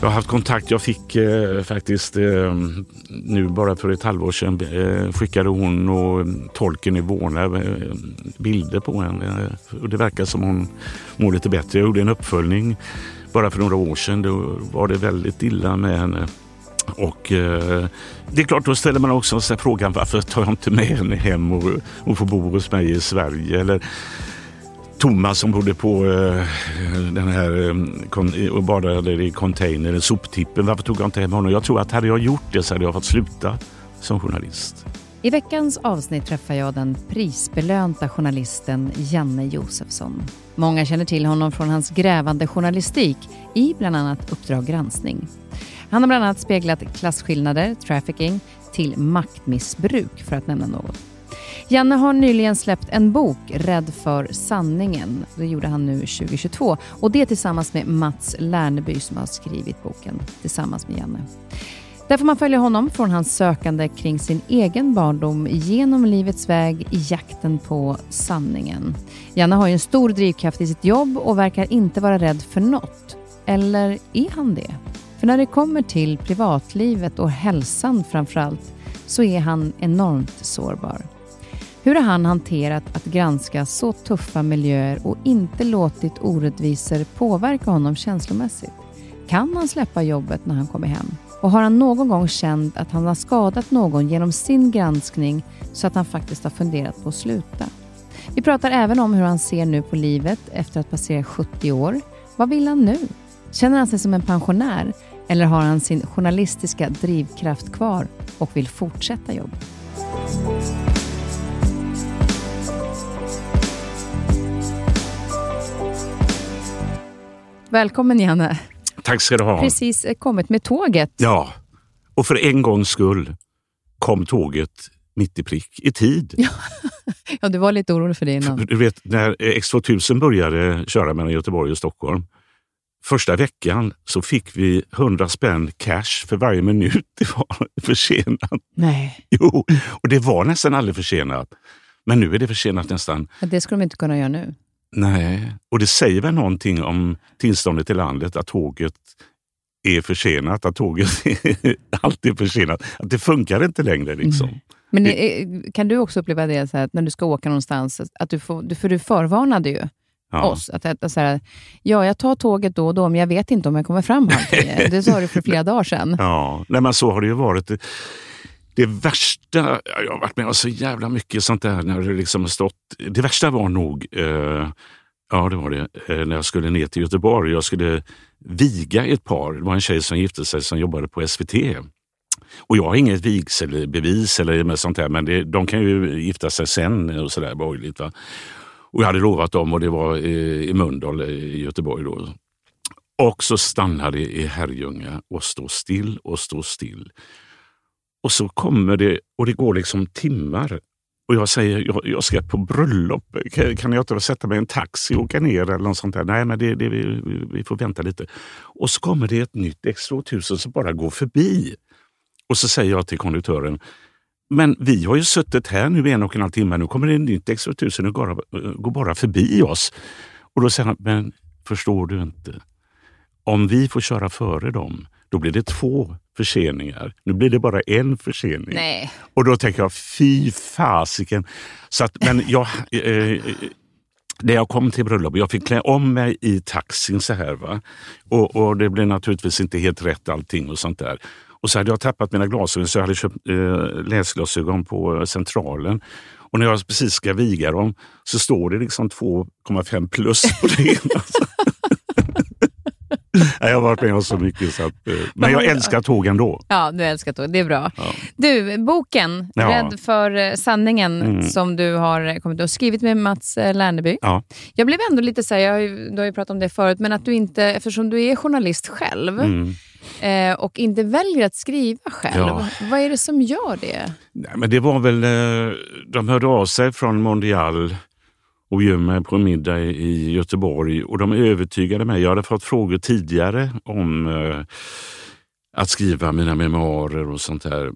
Jag har haft kontakt. Jag fick eh, faktiskt eh, nu bara för ett halvår sedan eh, skickade hon och eh, tolken i Vårna eh, bilder på henne. Och det verkar som hon mår lite bättre. Jag gjorde en uppföljning bara för några år sedan. Då var det väldigt illa med henne. Och eh, det är klart, då ställer man också sig frågan varför tar jag inte med henne hem och, och får bo hos mig i Sverige? Eller, Thomas som bodde på eh, den här eh, och badade i containern, soptippen. Varför tog jag inte hem honom? Jag tror att hade jag gjort det så hade jag fått sluta som journalist. I veckans avsnitt träffar jag den prisbelönta journalisten Janne Josefsson. Många känner till honom från hans grävande journalistik i bland annat Uppdrag granskning. Han har bland annat speglat klasskillnader, trafficking, till maktmissbruk för att nämna något. Janne har nyligen släppt en bok, Rädd för sanningen. Det gjorde han nu 2022 och det tillsammans med Mats Lärneby som har skrivit boken tillsammans med Janne. Där får man följa honom från hans sökande kring sin egen barndom genom livets väg i jakten på sanningen. Janne har ju en stor drivkraft i sitt jobb och verkar inte vara rädd för något. Eller är han det? För när det kommer till privatlivet och hälsan framför allt så är han enormt sårbar. Hur har han hanterat att granska så tuffa miljöer och inte låtit orättvisor påverka honom känslomässigt? Kan han släppa jobbet när han kommer hem? Och har han någon gång känt att han har skadat någon genom sin granskning så att han faktiskt har funderat på att sluta? Vi pratar även om hur han ser nu på livet efter att passera 70 år. Vad vill han nu? Känner han sig som en pensionär eller har han sin journalistiska drivkraft kvar och vill fortsätta jobba? Välkommen Janne. Tack ska du ha. Precis kommit med tåget. Ja, och för en gångs skull kom tåget mitt i prick, i tid. Ja, ja du var lite orolig för det innan. Du vet, när X2000 började köra mellan Göteborg och Stockholm, första veckan så fick vi 100 spänn cash för varje minut det var försenat. Nej. Jo, och det var nästan aldrig försenat. Men nu är det försenat nästan. Ja, det skulle de inte kunna göra nu. Nej, och det säger väl någonting om tillståndet i landet att tåget är försenat, att tåget är alltid försenat. Att det funkar inte längre. liksom. Mm. Men det, kan du också uppleva det så att när du ska åka någonstans, att du får, för du förvarnade ju ja. oss. Att, att, så här, ja, jag tar tåget då och då, men jag vet inte om jag kommer fram halv Det sa du för flera dagar sedan. Ja, nej, men så har det ju varit. Det värsta, jag har varit med om så jävla mycket sånt där när det liksom stått. Det värsta var nog, eh, ja det var det, eh, när jag skulle ner till Göteborg. Jag skulle viga ett par. Det var en tjej som gifte sig som jobbade på SVT. Och jag har inget vigselbevis eller med sånt där, men det, de kan ju gifta sig sen och sådär borgerligt. Va? Och jag hade lovat dem och det var i, i Mölndal eh, i Göteborg. Då. Och så stannade det i Herrljunga och stod still och stod still. Och så kommer det, och det går liksom timmar. Och jag säger, jag, jag ska på bröllop. Kan, kan jag inte sätta mig i en taxi och åka ner eller något sånt där? Nej, men det, det, vi, vi får vänta lite. Och så kommer det ett nytt X2000 som bara går förbi. Och så säger jag till konduktören, men vi har ju suttit här nu en och en halv timme. Nu kommer det ett nytt X2000 och går, går bara förbi oss. Och då säger han, men förstår du inte? Om vi får köra före dem, då blir det två förseningar. Nu blir det bara en försening. Nej. Och då tänker jag, fy fasiken. Så att, men jag, eh, när jag kom till bröllopet, jag fick klä om mig i taxin så här. Va? Och, och det blev naturligtvis inte helt rätt allting och sånt där. Och så hade jag tappat mina glasögon så jag hade köpt eh, läsglasögon på Centralen. Och när jag precis ska viga dem så står det liksom 2,5 plus på det ena. jag har varit med om så mycket. Så att, eh, men jag älskar tåg ändå. Ja, du älskar tåg. Det är bra. Ja. Du, boken ja. Rädd för eh, sanningen mm. som du har kommit och skrivit med Mats eh, Lerneby. Ja. Jag blev ändå lite så här, jag har ju, du har ju pratat om det förut, men att du inte, eftersom du är journalist själv, mm eh, och inte väljer att skriva själv. Ja. Vad är det som gör det? Nej, men det var väl, eh, de hörde av sig från Mondial och bjöd mig på en middag i Göteborg och de övertygade mig. Jag hade fått frågor tidigare om eh, att skriva mina memoarer och sånt där.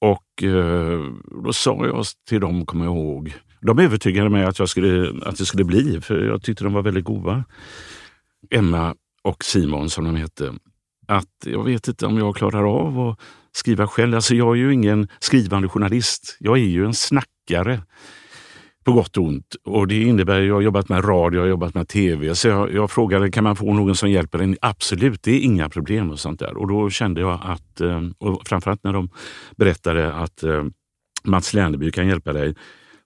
Och eh, då sa jag till dem, kommer jag ihåg, de övertygade mig att, jag skulle, att det skulle bli, för jag tyckte de var väldigt goda. Emma och Simon som de hette att jag vet inte om jag klarar av att skriva själv. Alltså jag är ju ingen skrivande journalist. Jag är ju en snackare på gott och ont. Och det innebär, jag har jobbat med radio, jag har jobbat med tv. Så jag, jag frågade, kan man få någon som hjälper en? Absolut, det är inga problem och sånt där. Och då kände jag att, eh, och framförallt när de berättade att eh, Mats Lerneby kan hjälpa dig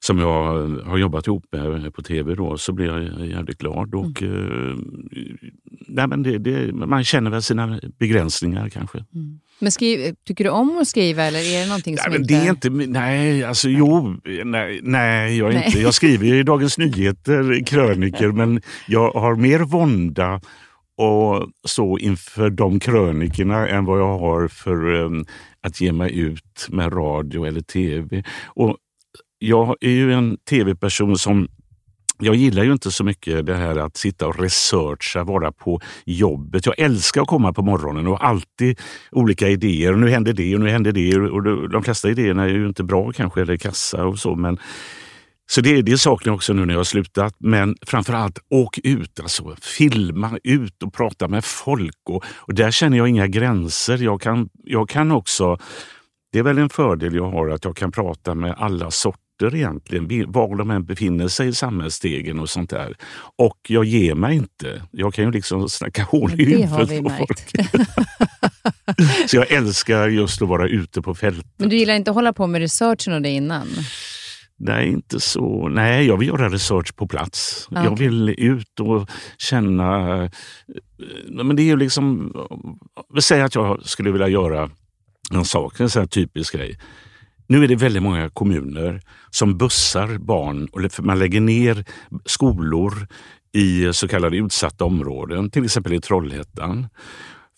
som jag har jobbat ihop med på tv då, så blir jag jävligt glad. Och, mm. eh, nej, men det, det, man känner väl sina begränsningar kanske. Mm. Men skriv, tycker du om att skriva eller är det någonting som nej, inte... Det är inte... Nej, alltså nej. jo, nej, nej, jag, nej. Inte, jag skriver i Dagens Nyheter kröniker men jag har mer vånda och stå inför de krönikerna än vad jag har för um, att ge mig ut med radio eller tv. Och jag är ju en tv-person som jag gillar ju inte så mycket det här att sitta och researcha, vara på jobbet. Jag älskar att komma på morgonen och alltid olika idéer. Nu händer det och nu händer det. Och de flesta idéerna är ju inte bra kanske, eller kassa och så. Men, så det, det saknar jag också nu när jag har slutat. Men framförallt, åk ut. Alltså, filma ut och prata med folk. Och, och där känner jag inga gränser. Jag kan, jag kan också det är väl en fördel jag har att jag kan prata med alla sorter orter egentligen, var de än befinner sig i samhällsstegen och sånt där. Och jag ger mig inte. Jag kan ju liksom snacka hål i huvudet på folk. Så jag älskar just att vara ute på fältet. Men du gillar inte att hålla på med researchen och det innan? Nej, inte så. Nej, jag vill göra research på plats. Okay. Jag vill ut och känna... Eh, men det är ju liksom... Säg att jag skulle vilja göra en sak, en sån här typisk grej. Nu är det väldigt många kommuner som bussar barn, och man lägger ner skolor i så kallade utsatta områden, till exempel i Trollhättan.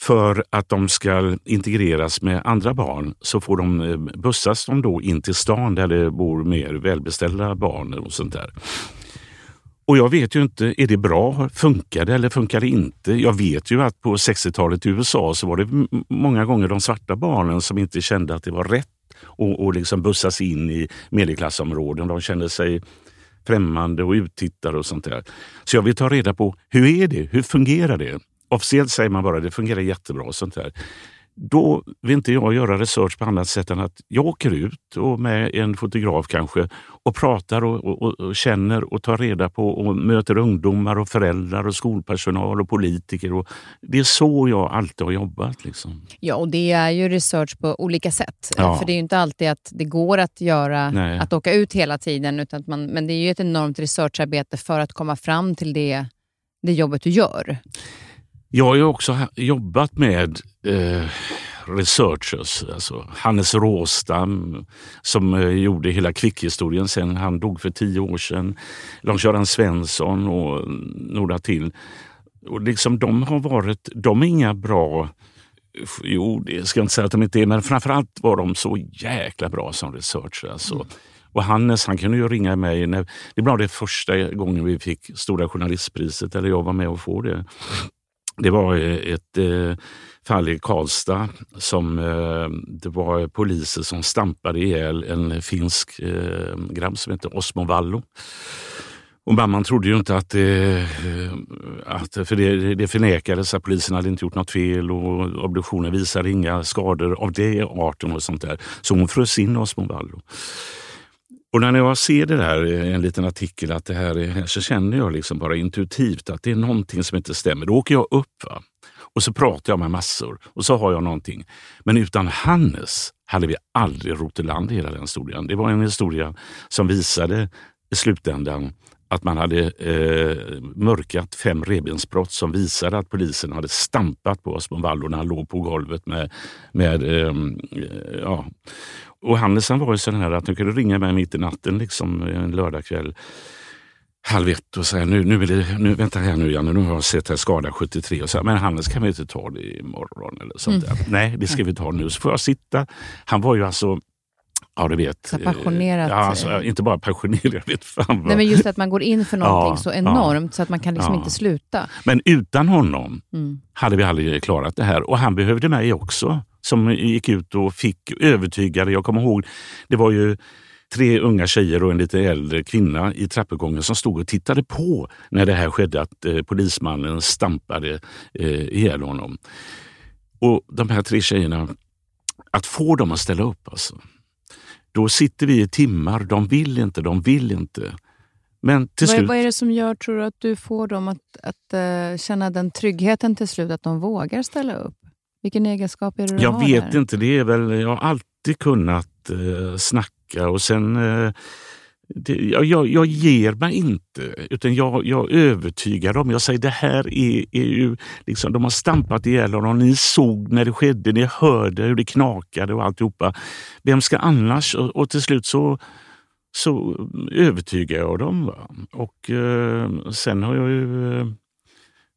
För att de ska integreras med andra barn så får de eh, bussas de då in till stan där det bor mer välbeställda barn och sånt där. Och jag vet ju inte, är det bra? Funkar det eller funkar det inte? Jag vet ju att på 60-talet i USA så var det många gånger de svarta barnen som inte kände att det var rätt och, och liksom bussas in i medelklassområden. De känner sig främmande och uttittade och sånt där. Så jag vill ta reda på hur är det? Hur fungerar det? Officiellt säger man bara att det fungerar jättebra. Och sånt där. Då vill inte jag göra research på annat sätt än att jag åker ut och med en fotograf kanske och pratar och, och, och, känner och tar reda på och möter ungdomar och föräldrar och skolpersonal och politiker. Och det är så jag alltid har jobbat. Liksom. Ja, och det är ju research på olika sätt. Ja. För det är inte alltid att det går att göra, Nej. att åka ut hela tiden. Utan att man, men det är ju ett enormt researcharbete för att komma fram till det, det jobbet du gör. Jag har ju också jobbat med eh, researchers, alltså Hannes Råstam som eh, gjorde hela kvickhistorien sen han dog för tio år sedan. Lars-Göran Svensson och några till. Och liksom, de har varit, de är inga bra Jo, det ska jag inte säga att de inte är, men framförallt var de så jäkla bra som researcher. Alltså. Mm. Och Hannes han kunde ju ringa mig. När, det var det första gången vi fick Stora journalistpriset, eller jag var med och få det. Det var eh, ett eh, fall i Karlstad som eh, det var poliser som stampade ihjäl en finsk eh, grabb som hette Osmo Vallo. Och mamman trodde ju inte att det, eh, att, för det, det förnekades att polisen hade inte gjort något fel och obduktionen visade inga skador av det arten och sånt där. Så hon frös in Osmo Vallo. Och när jag ser det där i en liten artikel, att det här är, så känner jag liksom bara intuitivt att det är någonting som inte stämmer. Då åker jag upp. Va? Och så pratar jag med massor och så har jag någonting. Men utan Hannes hade vi aldrig rott i land hela den historien. Det var en historia som visade i slutändan att man hade eh, mörkat fem revbensbrott som visade att polisen hade stampat på Osmond Vallo när han låg på golvet med, med eh, ja. Och Hannes han var ju sån här att han kunde ringa mig mitt i natten liksom en lördagkväll halv ett och säga nu, nu, det, nu vänta här nu Janne, nu har jag sett här skada 73 och säga men Hannes kan vi inte ta det imorgon eller sånt mm. Nej, det ska vi ta nu. Så får jag sitta. Han var ju alltså Ja, du vet. Så passionerat. Ja, alltså, eh. inte bara passionerad. Vet fan Nej, men just att man går in för någonting ja, så enormt ja, så att man kan liksom inte sluta. Men utan honom mm. hade vi aldrig klarat det här. Och han behövde mig också, som gick ut och fick övertygade. Jag kommer ihåg, det var ju tre unga tjejer och en lite äldre kvinna i trappuppgången som stod och tittade på när det här skedde, att eh, polismannen stampade eh, ihjäl honom. Och de här tre tjejerna, att få dem att ställa upp alltså. Då sitter vi i timmar, de vill inte, de vill inte. Men till vad, slut... vad är det som gör, tror du, att du får dem att, att uh, känna den tryggheten till slut, att de vågar ställa upp? Vilken egenskap är det du Jag har vet där? inte, det är väl, jag har alltid kunnat uh, snacka och sen uh, det, jag, jag, jag, ger mig inte, utan jag, jag övertygar dem. Jag säger det här är, är ju, liksom, de har stampat ihjäl honom. Ni såg när det skedde, ni hörde hur det knakade och alltihopa. Vem ska annars? Och, och till slut så, så övertygar jag dem. Va? Och eh, sen har jag ju eh,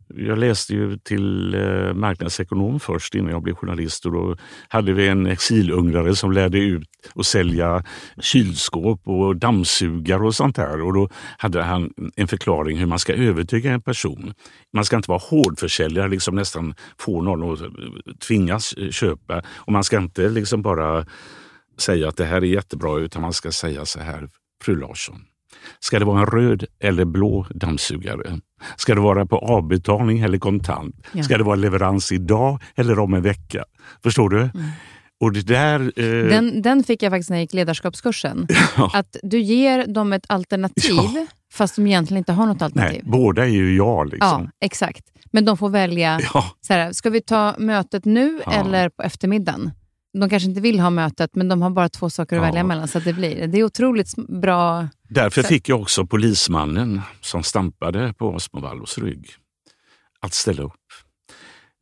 jag läste ju till eh, marknadsekonom först innan jag blev journalist och då hade vi en exilungrare som lärde ut att sälja kylskåp och dammsugare och sånt där. Och då hade han en förklaring hur man ska övertyga en person. Man ska inte vara hårdförsäljare, liksom nästan få någon att tvingas köpa. Och man ska inte liksom bara säga att det här är jättebra utan man ska säga så här, fru Larsson. Ska det vara en röd eller blå dammsugare? Ska det vara på avbetalning eller kontant? Ja. Ska det vara leverans idag eller om en vecka? Förstår du? Mm. Och det där, eh... den, den fick jag faktiskt när jag gick ledarskapskursen. Ja. Att du ger dem ett alternativ ja. fast de egentligen inte har något alternativ. Nej, båda är ju jag. Liksom. Ja, exakt. Men de får välja. Ja. Så här, ska vi ta mötet nu eller på eftermiddagen? De kanske inte vill ha mötet, men de har bara två saker att ja. välja mellan. Så det, blir, det är otroligt bra. Därför sätt. fick jag också polismannen som stampade på Osmo Vallos rygg att ställa upp.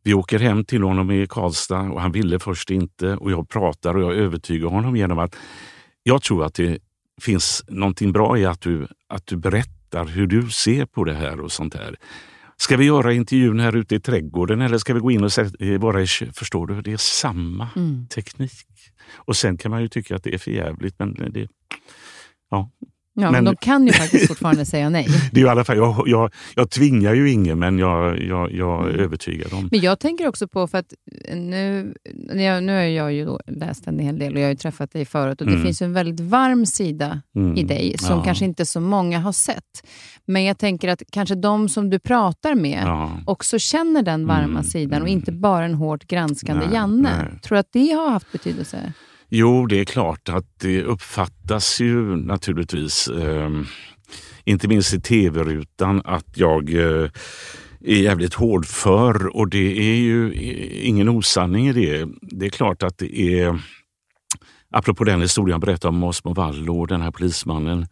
Vi åker hem till honom i Karlstad och han ville först inte och jag pratar och jag övertygar honom genom att jag tror att det finns någonting bra i att du, att du berättar hur du ser på det här och sånt här. Ska vi göra intervjun här ute i trädgården eller ska vi gå in och vara i Förstår du? Det är samma mm. teknik. Och sen kan man ju tycka att det är för jävligt men det, ja, Ja, men, men de kan ju faktiskt fortfarande säga nej. Det är i alla fall, jag, jag, jag tvingar ju ingen, men jag, jag, jag mm. övertygar dem. Men jag tänker också på, för att nu, nu har jag ju läst en hel del och jag har ju träffat dig förut och det mm. finns en väldigt varm sida mm. i dig som ja. kanske inte så många har sett. Men jag tänker att kanske de som du pratar med ja. också känner den varma mm. sidan och inte bara en hårt granskande nej, Janne. Nej. Tror du att det har haft betydelse? Jo, det är klart att det uppfattas ju naturligtvis, eh, inte minst i tv-rutan, att jag eh, är jävligt hårdför och det är ju ingen osanning i det. Det är klart att det är, apropå den historien jag berättade om Osmo Vallo och den här polismannen,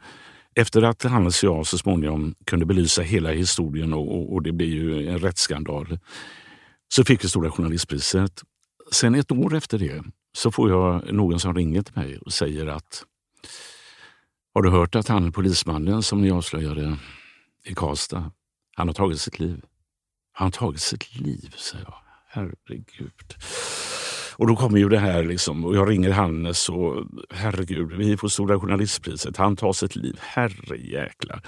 efter att Hannes och jag så småningom kunde belysa hela historien och, och, och det blev ju en rättsskandal, så fick vi Stora journalistpriset. Sen ett år efter det så får jag någon som ringer till mig och säger att Har du hört att han polismannen som ni avslöjade i Karlstad, han har tagit sitt liv. Han har tagit sitt liv, säger jag. Herregud. Och då kommer ju det här liksom, och jag ringer Hannes och herregud, vi får Stora journalistpriset. Han tar sitt liv. Herrejäklar.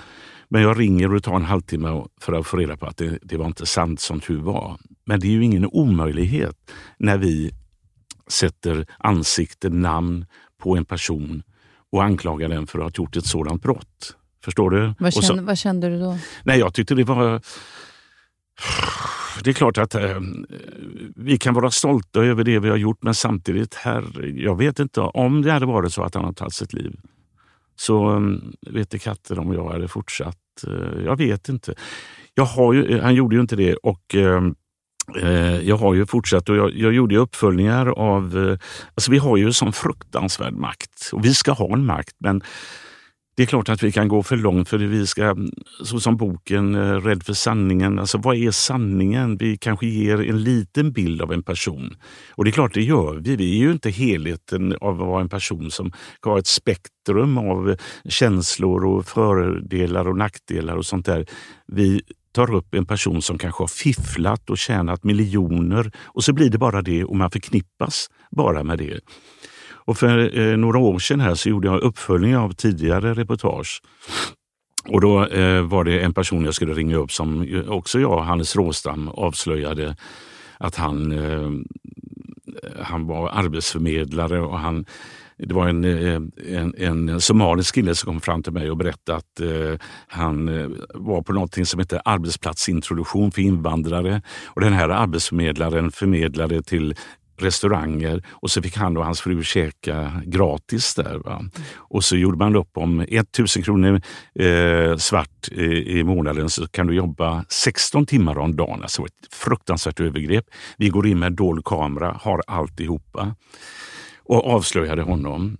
Men jag ringer och det tar en halvtimme för att få reda på att det, det var inte sant som tur var. Men det är ju ingen omöjlighet när vi sätter ansikte, namn på en person och anklagar den för att ha gjort ett sådant brott. Förstår du? Vad kände, så, vad kände du då? Nej, jag tyckte det var... Det är klart att eh, vi kan vara stolta över det vi har gjort men samtidigt, här, jag vet inte om det hade varit så att han har tagit sitt liv. Så um, vet det katten om jag hade fortsatt. Uh, jag vet inte. Jag har ju, han gjorde ju inte det och Eh, Eh, jag har ju fortsatt och jag, jag gjorde uppföljningar av... Eh, alltså vi har ju sån fruktansvärd makt och vi ska ha en makt men det är klart att vi kan gå för långt för vi ska, mm, så som boken eh, Rädd för sanningen, alltså vad är sanningen? Vi kanske ger en liten bild av en person. Och det är klart, det gör vi. Vi är ju inte helheten av att vara en person som har ett spektrum av känslor och fördelar och nackdelar och sånt där. Vi tar upp en person som kanske har fifflat och tjänat miljoner och så blir det bara det och man förknippas bara med det. Och för eh, några år sedan här så gjorde jag uppföljning av tidigare reportage. Och då eh, var det en person jag skulle ringa upp som också jag, Hannes Råstam, avslöjade att han, eh, han var arbetsförmedlare och han det var en, eh, en, en somalisk kille som kom fram till mig och berättade att eh, han eh, var på något som heter arbetsplatsintroduktion för invandrare. Och Den här arbetsförmedlaren förmedlade till restauranger och så fick han och hans fru käka gratis där. Va? Och så gjorde man upp om 1000 kronor eh, svart i, i månaden så kan du jobba 16 timmar om dagen. Alltså ett fruktansvärt övergrepp. Vi går in med dold kamera, har alltihopa och avslöjade honom.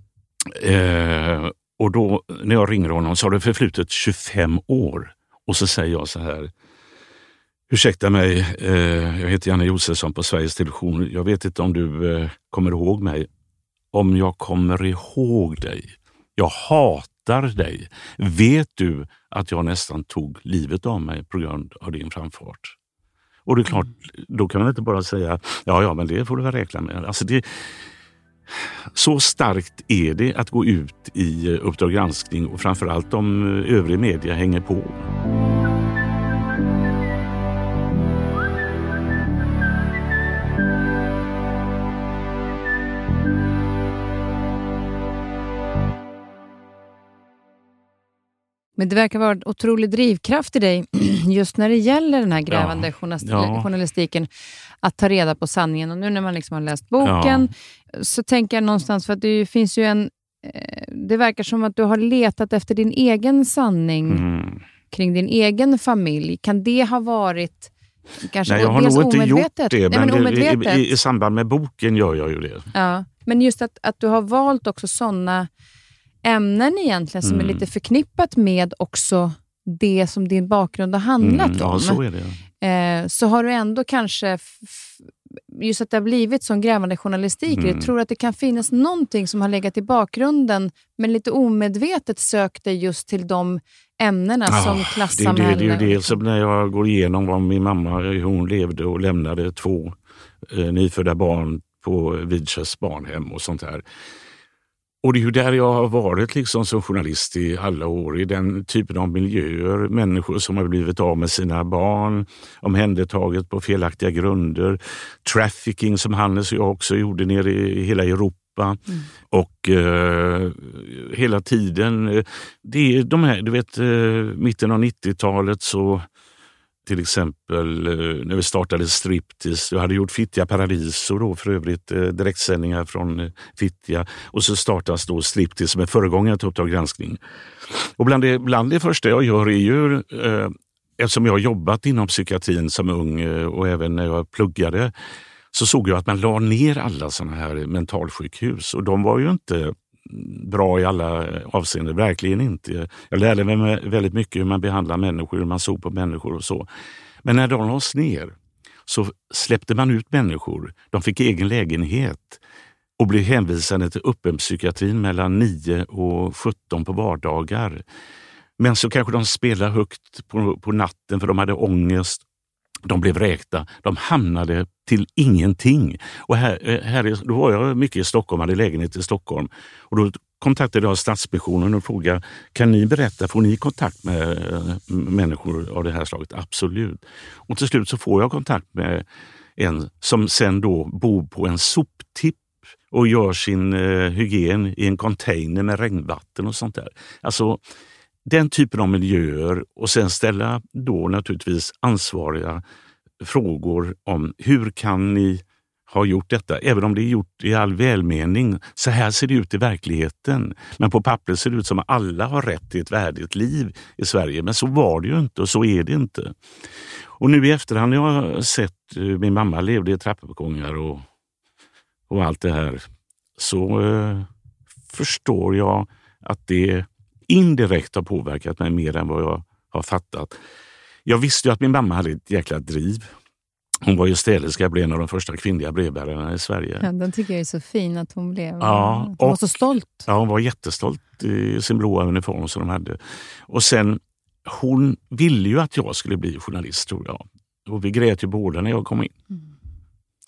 Eh, och då när jag ringer honom så har det förflutit 25 år och så säger jag så här Ursäkta mig, eh, jag heter Janne Josefsson på Sveriges Television. Jag vet inte om du eh, kommer ihåg mig. Om jag kommer ihåg dig? Jag hatar dig. Vet du att jag nästan tog livet av mig på grund av din framfart? Och det är klart, då kan man inte bara säga ja, ja, men det får du väl räkna med. Alltså det, så starkt är det att gå ut i Uppdrag granskning och framförallt om övrig media hänger på. Men det verkar vara en otrolig drivkraft i dig just när det gäller den här grävande ja, journalist ja. journalistiken, att ta reda på sanningen. Och nu när man liksom har läst boken ja. Så tänker jag någonstans, för att det finns ju en... Eh, det verkar som att du har letat efter din egen sanning mm. kring din egen familj. Kan det ha varit Kanske Nej, jag har nog inte gjort det, men, Nej, men i, i, i, samband med boken gör jag ju det. Ja, men just att, att du har valt också sådana ämnen egentligen som mm. är lite förknippat med också det som din bakgrund har handlat mm, ja, om. Så, är det. Eh, så har du ändå kanske, just att det har blivit sån grävande journalistik, mm. jag tror att det kan finnas någonting som har legat i bakgrunden, men lite omedvetet sökt dig just till de ämnena ja, som klassamhälle. Det, det, det är ju det som när jag går igenom vad min mamma hon levde och lämnade två eh, nyfödda barn på Vidkös barnhem och sånt här. Och det är ju där jag har varit liksom som journalist i alla år, i den typen av miljöer. Människor som har blivit av med sina barn, omhändertaget på felaktiga grunder. Trafficking som Hannes och jag också gjorde nere i hela Europa. Mm. Och eh, hela tiden, eh, det är de här, du vet eh, mitten av 90-talet så till exempel eh, när vi startade Striptease. Jag hade gjort Fittja Paradiso då för övrigt, eh, direktsändningar från eh, Fittja. Och så startas då Striptease som är föregångare till Uppdrag granskning. Och bland det, bland det första jag gör är ju, eh, eftersom jag har jobbat inom psykiatrin som ung och även när jag pluggade, så såg jag att man la ner alla sådana här mentalsjukhus och de var ju inte bra i alla avseenden, verkligen inte. Jag lärde mig väldigt mycket hur man behandlar människor, hur man såg på människor och så. Men när de lades ner så släppte man ut människor. De fick egen lägenhet och blev hänvisade till öppenpsykiatrin mellan 9 och 17 på vardagar. Men så kanske de spelade högt på, på natten för de hade ångest de blev räkta. De hamnade till ingenting. Och här, eh, här, då var jag mycket i Stockholm, hade lägenhet i Stockholm. Och då kontaktade jag Stadsmissionen och frågade, kan ni berätta, får ni kontakt med eh, människor av det här slaget? Absolut. Och till slut så får jag kontakt med en som sen då bor på en soptipp och gör sin eh, hygien i en container med regnvatten och sånt där. Alltså, den typen av miljöer och sen ställa då naturligtvis ansvariga frågor om hur kan ni ha gjort detta, även om det är gjort i all välmening. Så här ser det ut i verkligheten. Men på pappret ser det ut som att alla har rätt till ett värdigt liv i Sverige. Men så var det ju inte och så är det inte. Och nu i efterhand när jag har sett hur min mamma levde i trappuppgångar och, och allt det här så eh, förstår jag att det indirekt har påverkat mig mer än vad jag har fattat. Jag visste ju att min mamma hade ett jäkla driv. Hon var ju städerska, blev en av de första kvinnliga brevbärarna i Sverige. Ja, den tycker jag är så fin att hon blev. Ja, hon var och- så stolt. Ja, hon var jättestolt i sin blåa uniform som de hade. Och sen, hon ville ju att jag skulle bli journalist tror jag. Och vi grät ju båda när jag kom in. Mm.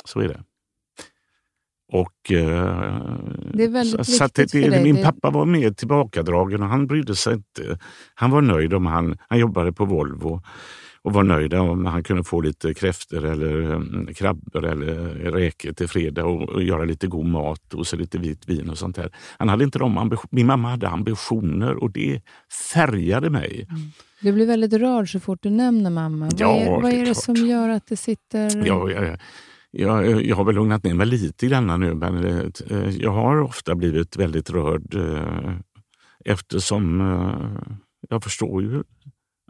Så är det. Och, eh, Det är väldigt så, så viktigt det, för dig. Min pappa var mer tillbakadragen och han brydde sig inte. Han var nöjd om han, han jobbade på Volvo och var nöjd om han kunde få lite kräftor eller mm, krabbor eller räkor till fredag och, och göra lite god mat och så lite vitt vin och sånt där. Han hade inte de ambition- Min mamma hade ambitioner och det färgade mig. Du blir väldigt rörd så fort du nämner mamma. Ja, vad är, vad det är det som gör att det sitter... Jag, jag, jag, jag har väl lugnat ner mig lite grann nu, men eh, jag har ofta blivit väldigt rörd eh, eftersom eh, jag förstår ju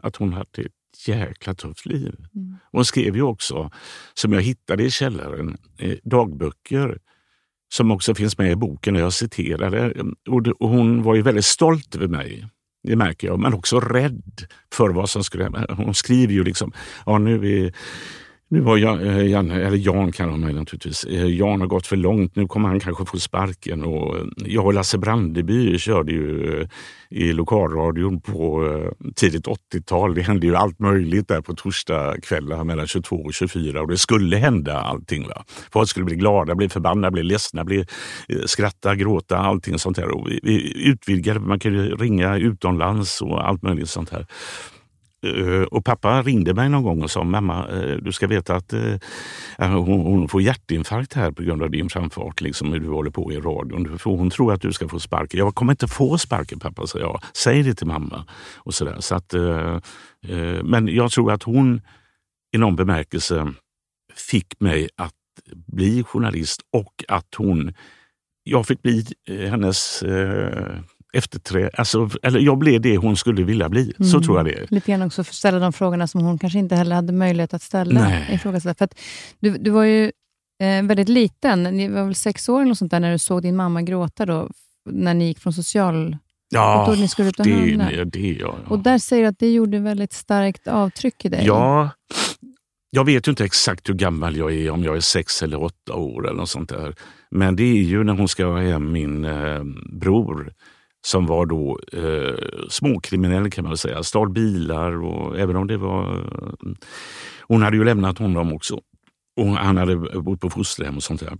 att hon hade ett jäkla tufft liv. Mm. Hon skrev ju också, som jag hittade i källaren, eh, dagböcker som också finns med i boken och jag citerade. Och hon var ju väldigt stolt över mig. Det märker jag, men också rädd för vad som skulle hända. Hon skriver ju liksom, ja nu är vi nu har Jan, eh, Jan, eller Jan kan han mig naturligtvis. Eh, Jan har gått för långt, nu kommer han kanske få sparken. Och eh, jag och Lasse Brandeby körde ju i lokalradion på tidigt 80-tal. Det hände ju allt möjligt där på torsdagskvällar mellan 22 och 24 och det skulle hända allting. Va? Folk skulle bli glada, bli förbannade, bli ledsna, bli, skratta, gråta, allting sånt här. Och vi, vi utvidgade, man kunde ringa utomlands och allt möjligt sånt här. Eh, och pappa ringde mig någon gång och sa mamma, eh, du ska veta att eh, hon, får hjärtinfarkt här på grund av din framfart, liksom hur du håller på i radion. Hon tror att du ska få sparken. Jag kommer inte få sparken pappa, sa jag. Säg det till mamma. Och så där. Så att, men jag tror att hon i någon bemärkelse fick mig att bli journalist och att hon, jag fick bli hennes eh, efterträ, alltså, eller jag blev det hon skulle vilja bli. Så Mm. tror jag det är. Lite grann också för att ställa de frågorna som hon kanske inte heller hade möjlighet att ställa. Nej. För att du, du var ju eh, väldigt liten, ni var väl sex år eller sånt där, när du såg din mamma gråta då, när ni gick från social... Ja, ni skulle ut och det, handla. det, det ja, ja. Och där säger du att det gjorde väldigt starkt avtryck i dig. Ja, jag vet ju inte exakt hur gammal jag är, om jag är sex eller åtta år eller något sånt där. Men det är ju när hon ska ha hem min eh, bror som var då eh, småkriminell kan man väl säga. Stal bilar och även om det var... Eh, hon hade ju lämnat honom också. Och han hade bott på fosterhem och sånt där.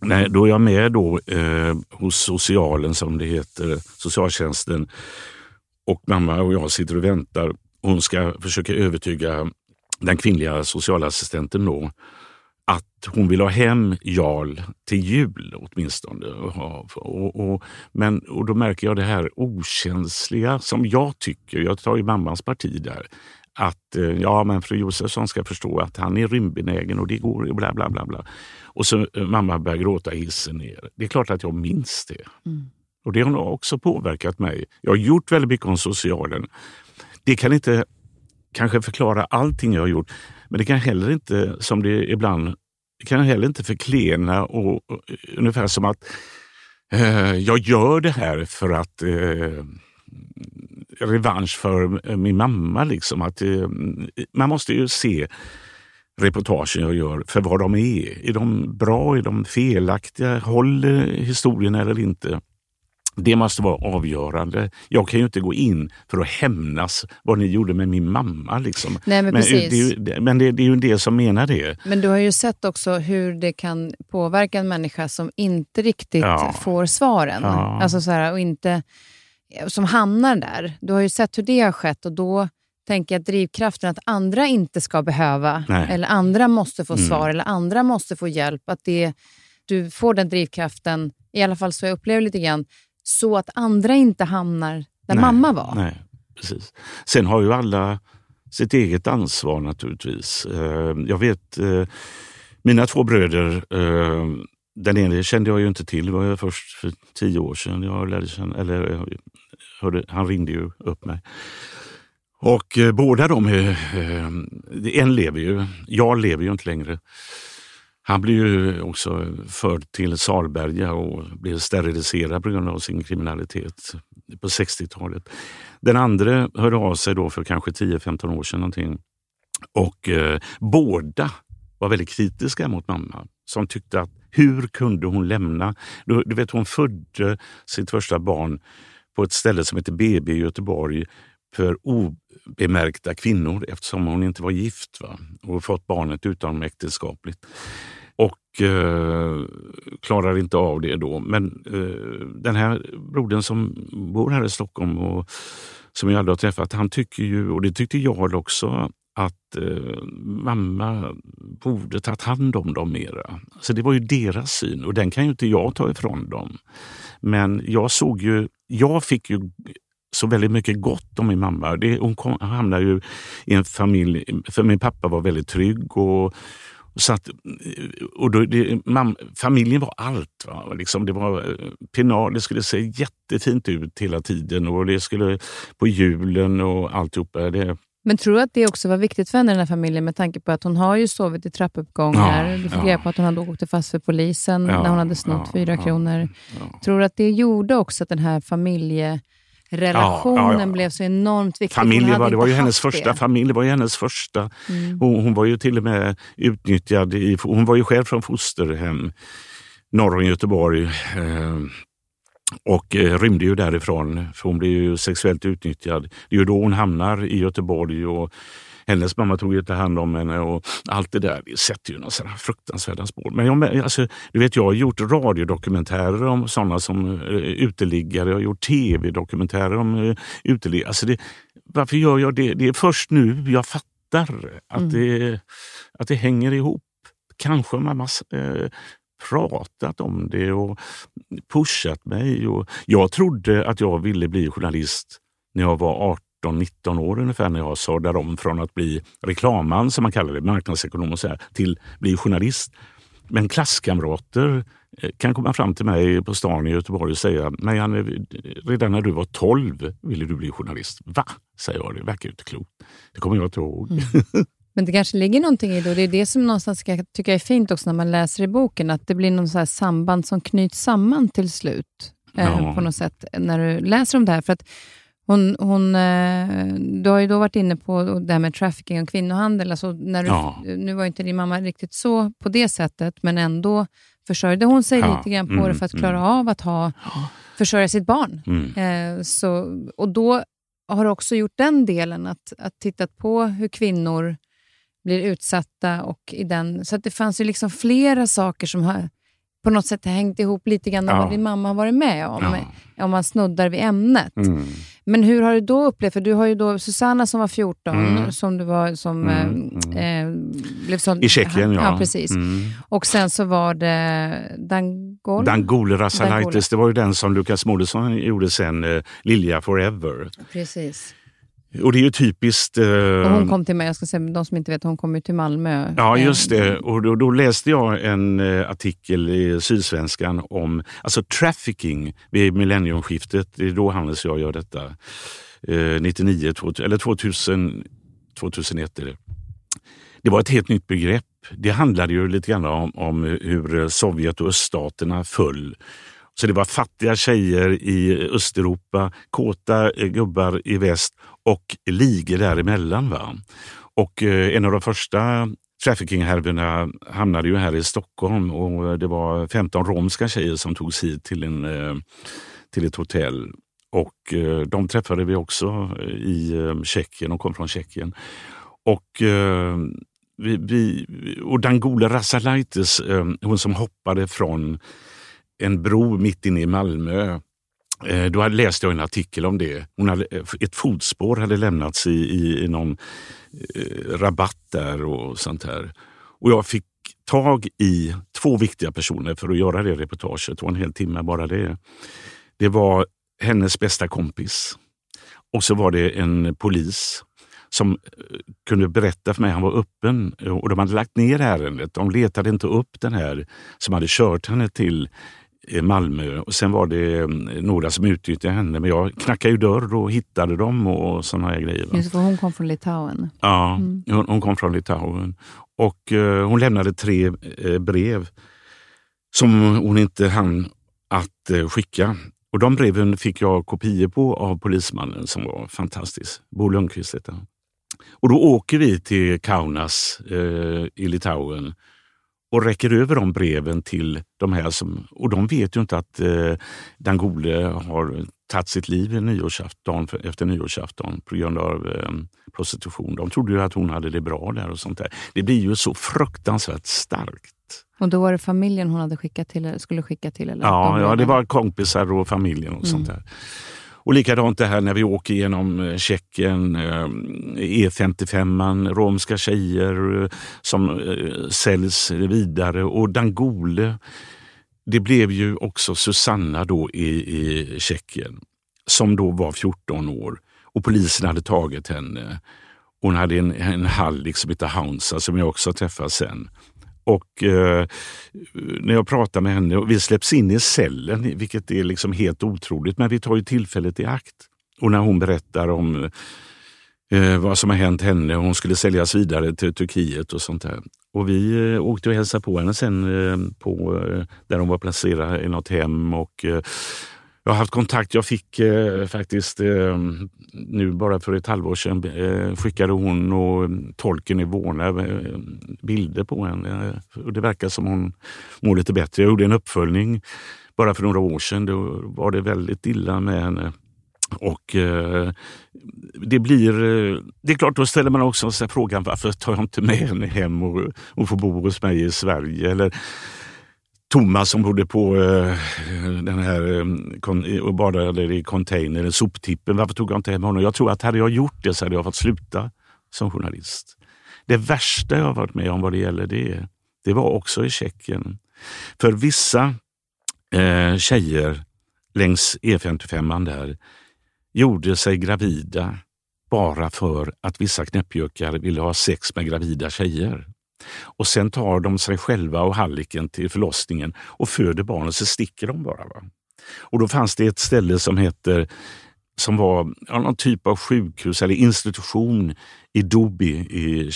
Nej, då är jag med då, eh, hos socialen som det heter, socialtjänsten. Och mamma och jag sitter och väntar. Hon ska försöka övertyga den kvinnliga socialassistenten då att hon vill ha hem Jarl till jul åtminstone. Och, och, och, men, och då märker jag det här okänsliga som jag tycker, jag tar ju mammans parti där, att eh, ja, men fru Josefsson ska förstå att han är rymdbenägen och det går bla bla bla. bla. Och så eh, mamma börjar gråta hissen ner. Det är klart att jag minns det. Mm. Och det har nog också påverkat mig. Jag har gjort väldigt mycket om socialen. Det kan inte kanske förklara allting jag har gjort, men det kan heller inte, som det ibland, det kan heller inte förklena och, och ungefär som att eh, jag gör det här för att eh, revansch för eh, min mamma. Liksom. Att, eh, man måste ju se reportagen jag gör för vad de är. Är de bra? Är de felaktiga? Håller historien eller inte? Det måste vara avgörande. Jag kan ju inte gå in för att hämnas vad ni gjorde med min mamma. Liksom. Nej, men Men, precis. det är ju, men det, det är ju del som menar det. Men du har ju sett också hur det kan påverka en människa som inte riktigt Ja. får svaren. Ja. Alltså så här, och inte, som hamnar där. Du har ju sett hur det har skett och då tänker jag att drivkraften att andra inte ska behöva, Nej. eller andra måste få Mm. svar, eller andra måste få hjälp. Att det, du får den drivkraften, i alla fall så jag upplever lite grann, så att andra inte hamnar där Nej, mamma var. Nej, precis. Sen har ju alla sitt eget ansvar naturligtvis. Eh, Jag vet eh, mina två bröder, eh, den ene kände jag ju inte till, det var jag först för tio år sedan jag lärde känna, eller hörde, han ringde ju upp mig. Och båda de, en lever ju, jag lever ju inte längre. Han blev ju också förd till Salberga och blev steriliserad på grund av sin kriminalitet på 60-talet. Den andra hörde av sig då för kanske 10-15 år sedan någonting. Och eh, båda var väldigt kritiska mot mamma som tyckte att hur kunde hon lämna? Du, du vet, hon födde sitt första barn på ett ställe som heter BB i Göteborg för obemärkta kvinnor eftersom hon inte var gift va? och fått barnet utom äktenskapligt. Och eh, klarar inte av det då. Men eh, den här brodern som bor här i Stockholm och som jag aldrig har träffat, han tycker ju, och det tyckte jag också, att eh, mamma borde tagit hand om dem mera. Så det var ju deras syn och den kan ju inte jag ta ifrån dem. Men jag såg ju, jag fick ju så väldigt mycket gott om min mamma. Det, hon kom, hamnade ju i en familj, för min pappa var väldigt trygg och så att, och då, det, mam, familjen var allt. Va? Liksom det, var eh, penal, det skulle se jättefint ut hela tiden och det skulle på julen och alltihopa. Det, men tror du att det också var viktigt för henne, den här familjen, med tanke på att hon har ju sovit i trappuppgångar. Ja, du fick reda på att hon hade åkt fast för polisen ja, när hon hade snott ja, fyra kronor. Tror du att det gjorde också att den här familjerelationen ja, blev så enormt viktig? Familj var, det var ju hennes första det. familj. var ju hennes första. Mm. Hon, hon, var ju till och med utnyttjad. I, hon var ju själv från fosterhem norr om Göteborg. Eh, och eh, rymde ju därifrån, för hon blev ju sexuellt utnyttjad. Det är ju då hon hamnar i Göteborg och hennes mamma tog ju inte hand om henne och allt det där. Det sätter ju några fruktansvärda spår. Men jag, alltså, du vet, jag har gjort radiodokumentärer om sådana som uh, uteliggare. Jag har gjort tv-dokumentärer om uh, uteliggare. Alltså det, varför gör jag det? Det är först nu jag fattar att, mm. det, att det hänger ihop. Kanske mamma uh, pratat om det och pushat mig. Och jag trodde att jag ville bli journalist när jag var 18-19 år ungefär när jag sadlade om från att bli reklamman, som man kallar det, marknadsekonom och så här, till bli journalist. Men klasskamrater eh, kan komma fram till mig på stan i Göteborg och säga Marianne, redan när du var 12 ville du bli journalist. Va? säger jag. Det verkar inte klokt. Det kommer jag inte ihåg. Mm. Men det kanske ligger någonting i det och det är det som någonstans jag tycker är fint också när man läser i boken, att det blir någon så samband som knyts samman till slut. Eh, ja. på något sätt när du läser om det här. För att hon, hon, eh, du har ju då varit inne på det här med trafficking och kvinnohandel. Alltså när du, ja. Nu var inte din mamma riktigt så på det sättet, men ändå försörjde hon sig ja. lite grann på mm, det för att klara mm. av att ha, försörja sitt barn. Mm. Eh, så, och då har du också gjort den delen, att, att titta på hur kvinnor blir utsatta. Och i den, så att det fanns ju liksom flera saker som har på något sätt hängt ihop lite grann med ja. vad din mamma har varit med om. Ja. Om man snuddar vid ämnet. Mm. Men hur har du då upplevt, för du har ju då Susanna som var 14, mm. som du var som mm. Eh, eh, blev såld. I Tjeckien, ja. ja precis. Mm. Och sen så var det Dangol? Dangol Rasalaitis, det var ju den som Lukas Moodysson gjorde sen, eh, Lilja Forever. Precis. Och det är ju typiskt... Eh, och hon kom till mig, jag ska säga, de som inte vet, hon kom ju till Malmö. Ja, just det. Och då, då läste jag en eh, artikel i Sydsvenskan om alltså trafficking vid millenniumskiftet. Det är då Hannes och jag gör detta. Eh, 99, 2000, eller 2000, 2001 är det. Det var ett helt nytt begrepp. Det handlade ju lite grann om, om hur Sovjet och öststaterna föll så det var fattiga tjejer i Östeuropa, kåta eh, gubbar i väst och ligor däremellan. Va? Och eh, en av de första trafficking-härvorna hamnade ju här i Stockholm och det var 15 romska tjejer som togs hit till, en, eh, till ett hotell. Och eh, de träffade vi också i Tjeckien, de kom från Tjeckien. Och vi, vi, och Dangola Rasalaitis, hon som hoppade från en bro mitt inne i Malmö. Eh, då läste jag en artikel om det. Hon hade, eh, ett fotspår hade lämnats i, i, i någon eh, rabatt där och sånt här. Och jag fick tag i två viktiga personer för att göra det reportaget. Det var en hel timme bara det. Det var hennes bästa kompis och så var det en polis som eh, kunde berätta för mig, han var öppen och de hade lagt ner ärendet. De letade inte upp den här som hade kört henne till Malmö och sen var det några som utnyttjade henne. Men jag knackade ju dörr och hittade dem och sådana här grejer. Just för hon kom från Litauen. Ja, mm. hon, hon, kom från Litauen. Och uh, hon lämnade tre uh, brev som hon inte hann att uh, skicka. Och de breven fick jag kopior på av polismannen som var fantastisk. Bo Lundqvist heter han. Och då åker vi till Kaunas i Litauen och räcker över de breven till de här som, och de vet ju inte att eh, Dangole har tagit sitt liv nyårsafton, efter nyårsafton på grund av eh, prostitution. De trodde ju att hon hade det bra där och sånt där. Det blir ju så fruktansvärt starkt. Och då var det familjen hon hade skickat till, skulle skicka till? Eller ja, ja, det var kompisar och familjen och mm. sånt där. Och likadant det här när vi åker genom eh, Tjeckien, eh, E55, romska tjejer eh, som säljs vidare och Dangole. Det blev ju också Susanna då i, i Tjeckien som då var 14 år och polisen hade tagit henne. Hon hade en, en hallick som hette Haunsa som jag också träffade sen. Och eh, när jag pratar med henne, och vi släpps in i cellen, vilket är liksom helt otroligt, men vi tar ju tillfället i akt. Och när hon berättar om eh, vad som har hänt henne, hon skulle säljas vidare till Turkiet och sånt där. Och vi eh, åkte och hälsade på henne sen eh, på, eh, där hon var placerad i något hem. Och, eh, jag har haft kontakt. Jag fick eh, faktiskt eh, nu bara för ett halvår sedan eh, skickade hon och eh, tolken i Vårna eh, bilder på henne. Och det verkar som hon mår lite bättre. Jag gjorde en uppföljning bara för några år sedan. Då var det väldigt illa med henne. Och eh, det blir... Eh, det är klart, då ställer man också sig frågan varför tar jag inte med henne hem och, och får bo hos mig i Sverige? Eller, Thomas som bodde på eh, den här eh, och badade i containern, soptippen. Varför tog jag inte hem honom? Jag tror att hade jag gjort det så hade jag fått sluta som journalist. Det värsta jag varit med om vad det gäller det, det var också i Tjeckien. För vissa eh, tjejer längs E55 där gjorde sig gravida bara för att vissa knäppjökar ville ha sex med gravida tjejer. Och sen tar de sig själva och halliken till förlossningen och föder barnet, så sticker de bara. Va? Och då fanns det ett ställe som heter som var någon typ av sjukhus eller institution i Dubi i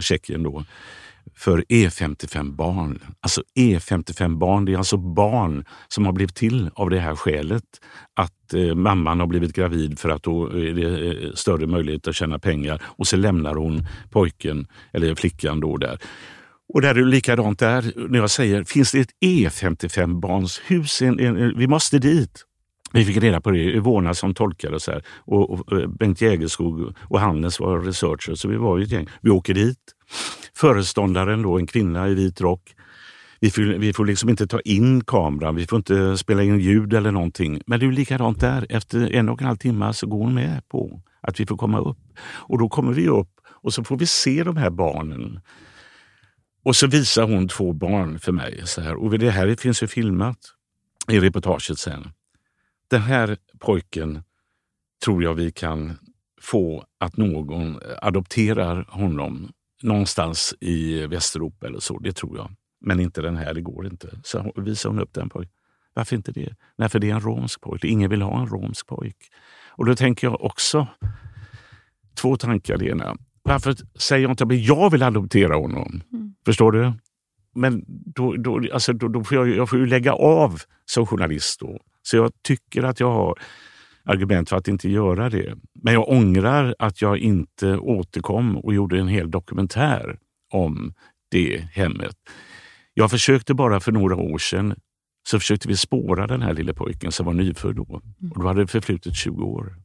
Tjeckien. Då, för E55-barn. Alltså E55-barn, det är alltså barn som har blivit till av det här skälet. Att eh, mamman har blivit gravid för att då är det eh, större möjlighet att tjäna pengar och så lämnar hon pojken eller flickan då där. Och där är det likadant där. När jag säger, finns det ett E55-barnshus? Vi måste dit. Vi fick reda på det Ivona som tolkade och, så här. och, och eh, Bengt Jägerskog och Hannes var researcher, så vi var ju ett gäng. Vi åker dit. Föreståndaren, då, en kvinna i vit rock, vi får, vi får liksom inte ta in kameran, vi får inte spela in ljud eller någonting. Men det är likadant där. Efter en och en halv timme så går hon med på att vi får komma upp. Och då kommer vi upp och så får vi se de här barnen. Och så visar hon två barn för mig. Så här. Och det här finns ju filmat i reportaget sen. Den här pojken tror jag vi kan få att någon adopterar honom någonstans i Västeuropa eller så. Det tror jag. Men inte den här, det går inte. Så visar hon upp den pojken. Varför inte det? Nej, för det är en romsk pojk. Ingen vill ha en romsk pojk. Och då tänker jag också två tankar. Det ena, varför säger jag inte att jag vill adoptera honom? Mm. Förstår du? Men då, då, alltså, då, då får jag, jag får ju lägga av som journalist. Då. Så jag tycker att jag har argument för att inte göra det. Men jag ångrar att jag inte återkom och gjorde en hel dokumentär om det hemmet. Jag försökte bara för några år sedan så försökte vi spåra den här lille pojken som var nyfödd då. Och då hade det förflutit 20 år.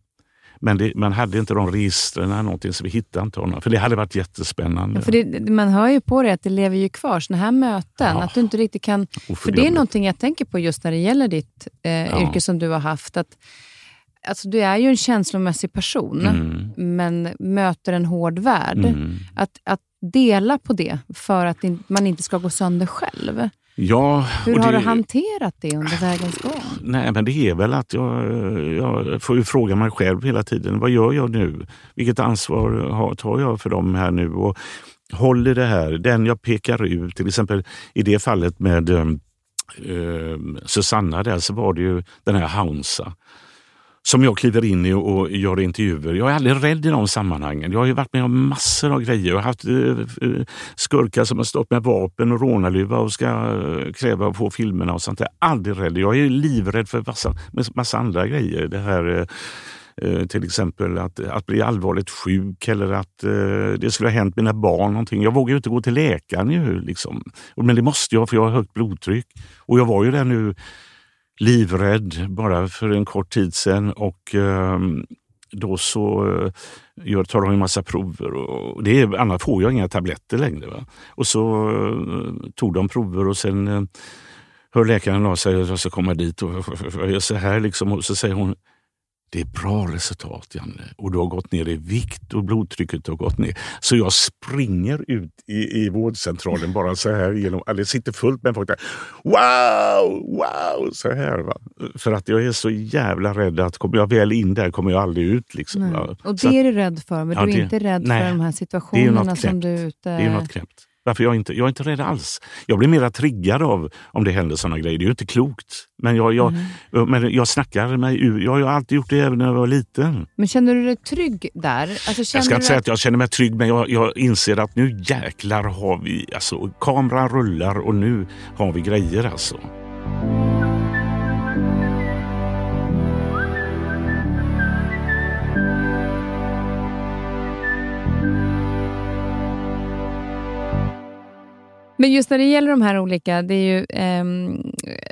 Men det, man hade inte de registren, någonting, så vi hittade inte honom. För det hade varit jättespännande. Ja, för det, man hör ju på det att det lever ju kvar, sådana här möten. Ja. Att du inte riktigt kan... För det är någonting jag tänker på just när det gäller ditt eh, ja. yrke som du har haft. Att, alltså, du är ju en känslomässig person, mm. men möter en hård värld. Mm. Att, att dela på det för att man inte ska gå sönder själv. Ja, Hur har det, du hanterat det under vägens gång? Nej, men det är väl att jag, jag får ju fråga mig själv hela tiden. Vad gör jag nu? Vilket ansvar har, tar jag för dem här nu? Och håller det här? Den jag pekar ut, till exempel i det fallet med eh, Susanna där så var det ju den här Haunsa som jag kliver in i och gör intervjuer. Jag är aldrig rädd i de sammanhangen. Jag har ju varit med om massor av grejer. Jag har haft eh, eh, skurkar som har stått med vapen och rånarluva och ska eh, kräva att få filmerna och sånt. Jag är aldrig rädd. Jag är livrädd för massa, massa andra grejer. Det här till exempel att, att bli allvarligt sjuk eller att det skulle ha hänt mina barn någonting. Jag vågar ju inte gå till läkaren nu. Liksom. Men det måste jag för jag har högt blodtryck. Och jag var ju där nu livrädd bara för en kort tid sedan och då så gör, tar de en massa prover. Och det är, annars får jag inga tabletter längre. Va? Och så tog de prover och sen hör läkaren av sig och jag ska komma dit och jag gör så här liksom, och så säger hon det är bra resultat, Janne. Och du har gått ner i vikt och blodtrycket har gått ner. Så jag springer ut i, i vårdcentralen bara så här. Genom, det sitter fullt med folk där. Wow, wow! Så här. Va? För att jag är så jävla rädd att kommer jag väl in där kommer jag aldrig ut. Liksom, och det är du rädd för, men ja, du är det, inte rädd nej, för de här situationerna som du är ute... Det är något knäppt. Varför jag inte, jag är inte rädd alls. Jag blir mer triggad av om det händer sådana grejer. Det är ju inte klokt. Men jag, jag, mm. men jag snackar mig ur. Jag har alltid gjort det även när jag var liten. Men känner du dig trygg där? Alltså, jag ska inte säga att jag känner mig trygg, men jag, jag inser att nu jäklar har vi... Alltså, kameran rullar och nu har vi grejer alltså. Men just när det gäller de här olika, det är ju, eh,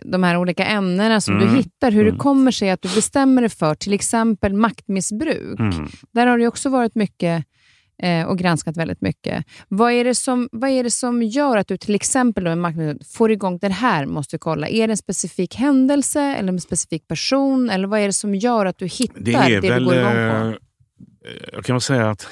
de här olika ämnena som mm. du hittar, hur mm. det kommer sig att du bestämmer dig för till exempel maktmissbruk. Mm. Där har det också varit mycket eh, och granskat väldigt mycket. Vad är, det som, vad är det som gör att du till exempel då, maktmissbruk, får igång det här måste du kolla? Är det en specifik händelse eller en specifik person? Eller vad är det som gör att du hittar det, det väl, du går igång på? Eh, jag kan väl säga att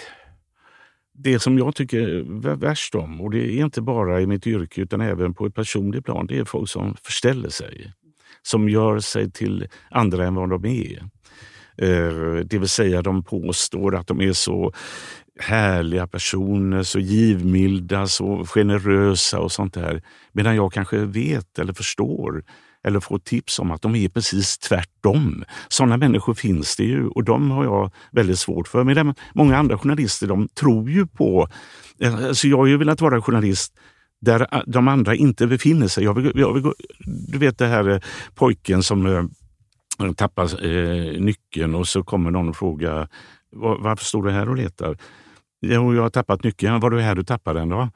det som jag tycker är värst om, och det är inte bara i mitt yrke utan även på ett personligt plan, det är folk som förställer sig. Som gör sig till andra än vad de är. Eh, det vill säga de påstår att de är så härliga personer, så givmilda, så generösa och sånt där. Medan jag kanske vet eller förstår eller få tips om att de är precis tvärtom. Sådana människor finns det ju och de har jag väldigt svårt för. Medan många andra journalister de tror ju på... Eh, alltså jag har ju velat vara journalist där eh, de andra inte befinner sig. Jag vill, jag vill, du vet det här eh, pojken som tappar eh, nyckeln och så kommer någon och frågar varför står du här och letar? Jo, jag har tappat nyckeln. Var det här du tappade den då?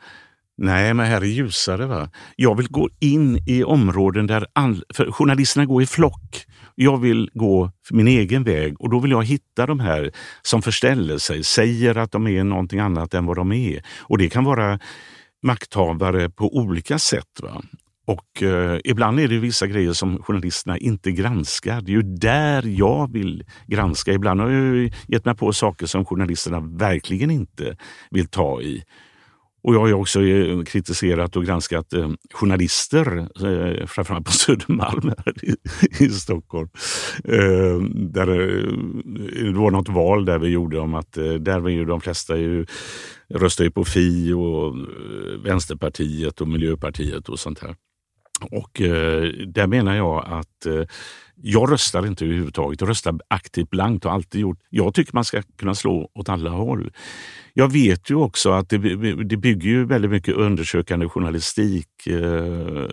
Nej, men här är ljusare. Va? Jag vill gå in i områden där all, för journalisterna går i flock. Jag vill gå min egen väg och då vill jag hitta de här som förställer sig, säger att de är någonting annat än vad de är. Och det kan vara makthavare på olika sätt. Va? Och eh, ibland är det vissa grejer som journalisterna inte granskar. Det är ju där jag vill granska. Ibland har jag gett mig på saker som journalisterna verkligen inte vill ta i. Och jag har också eh, kritiserat och granskat eh, journalister, eh, framförallt på Södermalm här i, i Stockholm. Eh, där, eh, det var något val där vi gjorde om att eh, där var ju de flesta ju, röstade på Fi och eh, Vänsterpartiet och Miljöpartiet och sånt här. Och eh, där menar jag att eh, jag röstar inte överhuvudtaget. Jag röstar aktivt blankt och alltid gjort. Jag tycker man ska kunna slå åt alla håll. Jag vet ju också att det, det bygger ju väldigt mycket undersökande journalistik. Eh,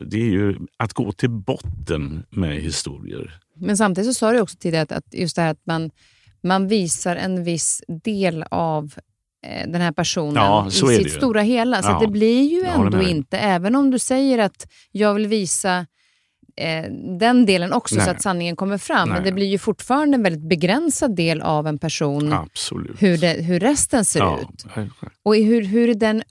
det är ju att gå till botten med historier. Men samtidigt så sa du också tidigare att, att just det här att man, man visar en viss del av Eh, den här personen ja, i sitt stora hela. Så ja. det blir ju ändå inte, även om du säger att jag vill visa eh, den delen också Nej. så att sanningen kommer fram. Nej. Men det blir ju fortfarande en väldigt begränsad del av en person, Absolut. Hur, det, hur resten ser ja, ut. Och hur, hur är den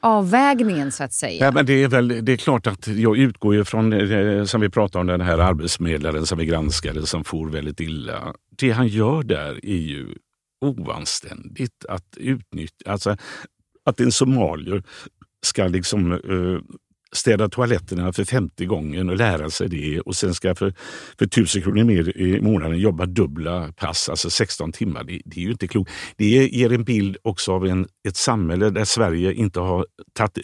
avvägningen så att säga? Ja, men det, är väl, det är klart att jag utgår ju från, eh, som vi pratade om, den här arbetsmedlaren som vi granskade som for väldigt illa. Det han gör där är ju oanständigt att utnyttja, alltså att en somalier ska liksom uh, städa toaletterna för 50 gången och lära sig det och sen ska för, för 1000 kronor mer i månaden jobba dubbla pass, alltså 16 timmar. Det, det är ju inte klokt. Det ger en bild också av en, ett samhälle där Sverige inte har tagit...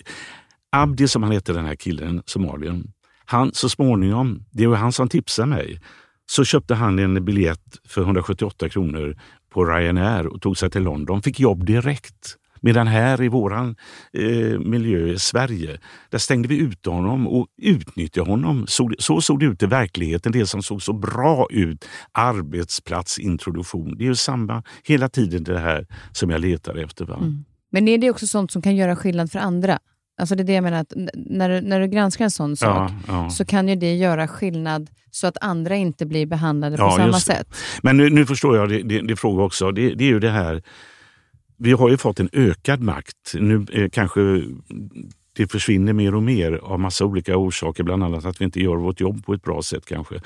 Abdi, som han heter, den här killen, somalien, Han så småningom, det var han som tipsade mig, så köpte han en biljett för 178 kronor på Ryanair och tog sig till London. Fick jobb direkt. Medan här i våran eh, miljö i Sverige, där stängde vi ut honom och utnyttjade honom. Så, så såg det ut i verkligheten, det som såg så bra ut. Arbetsplatsintroduktion. Det är ju samma hela tiden det här som jag letar efter. Va? Mm. Men är det också sånt som kan göra skillnad för andra? Alltså det är det jag menar, att när du, när du granskar en sån sak ja, ja. så kan ju det göra skillnad så att andra inte blir behandlade ja, på samma sätt. Men nu, nu förstår jag din fråga också. Det, det, är ju det här, vi har ju fått en ökad makt. Nu eh, kanske det försvinner mer och mer av massa olika orsaker, bland annat att vi inte gör vårt jobb på ett bra sätt kanske.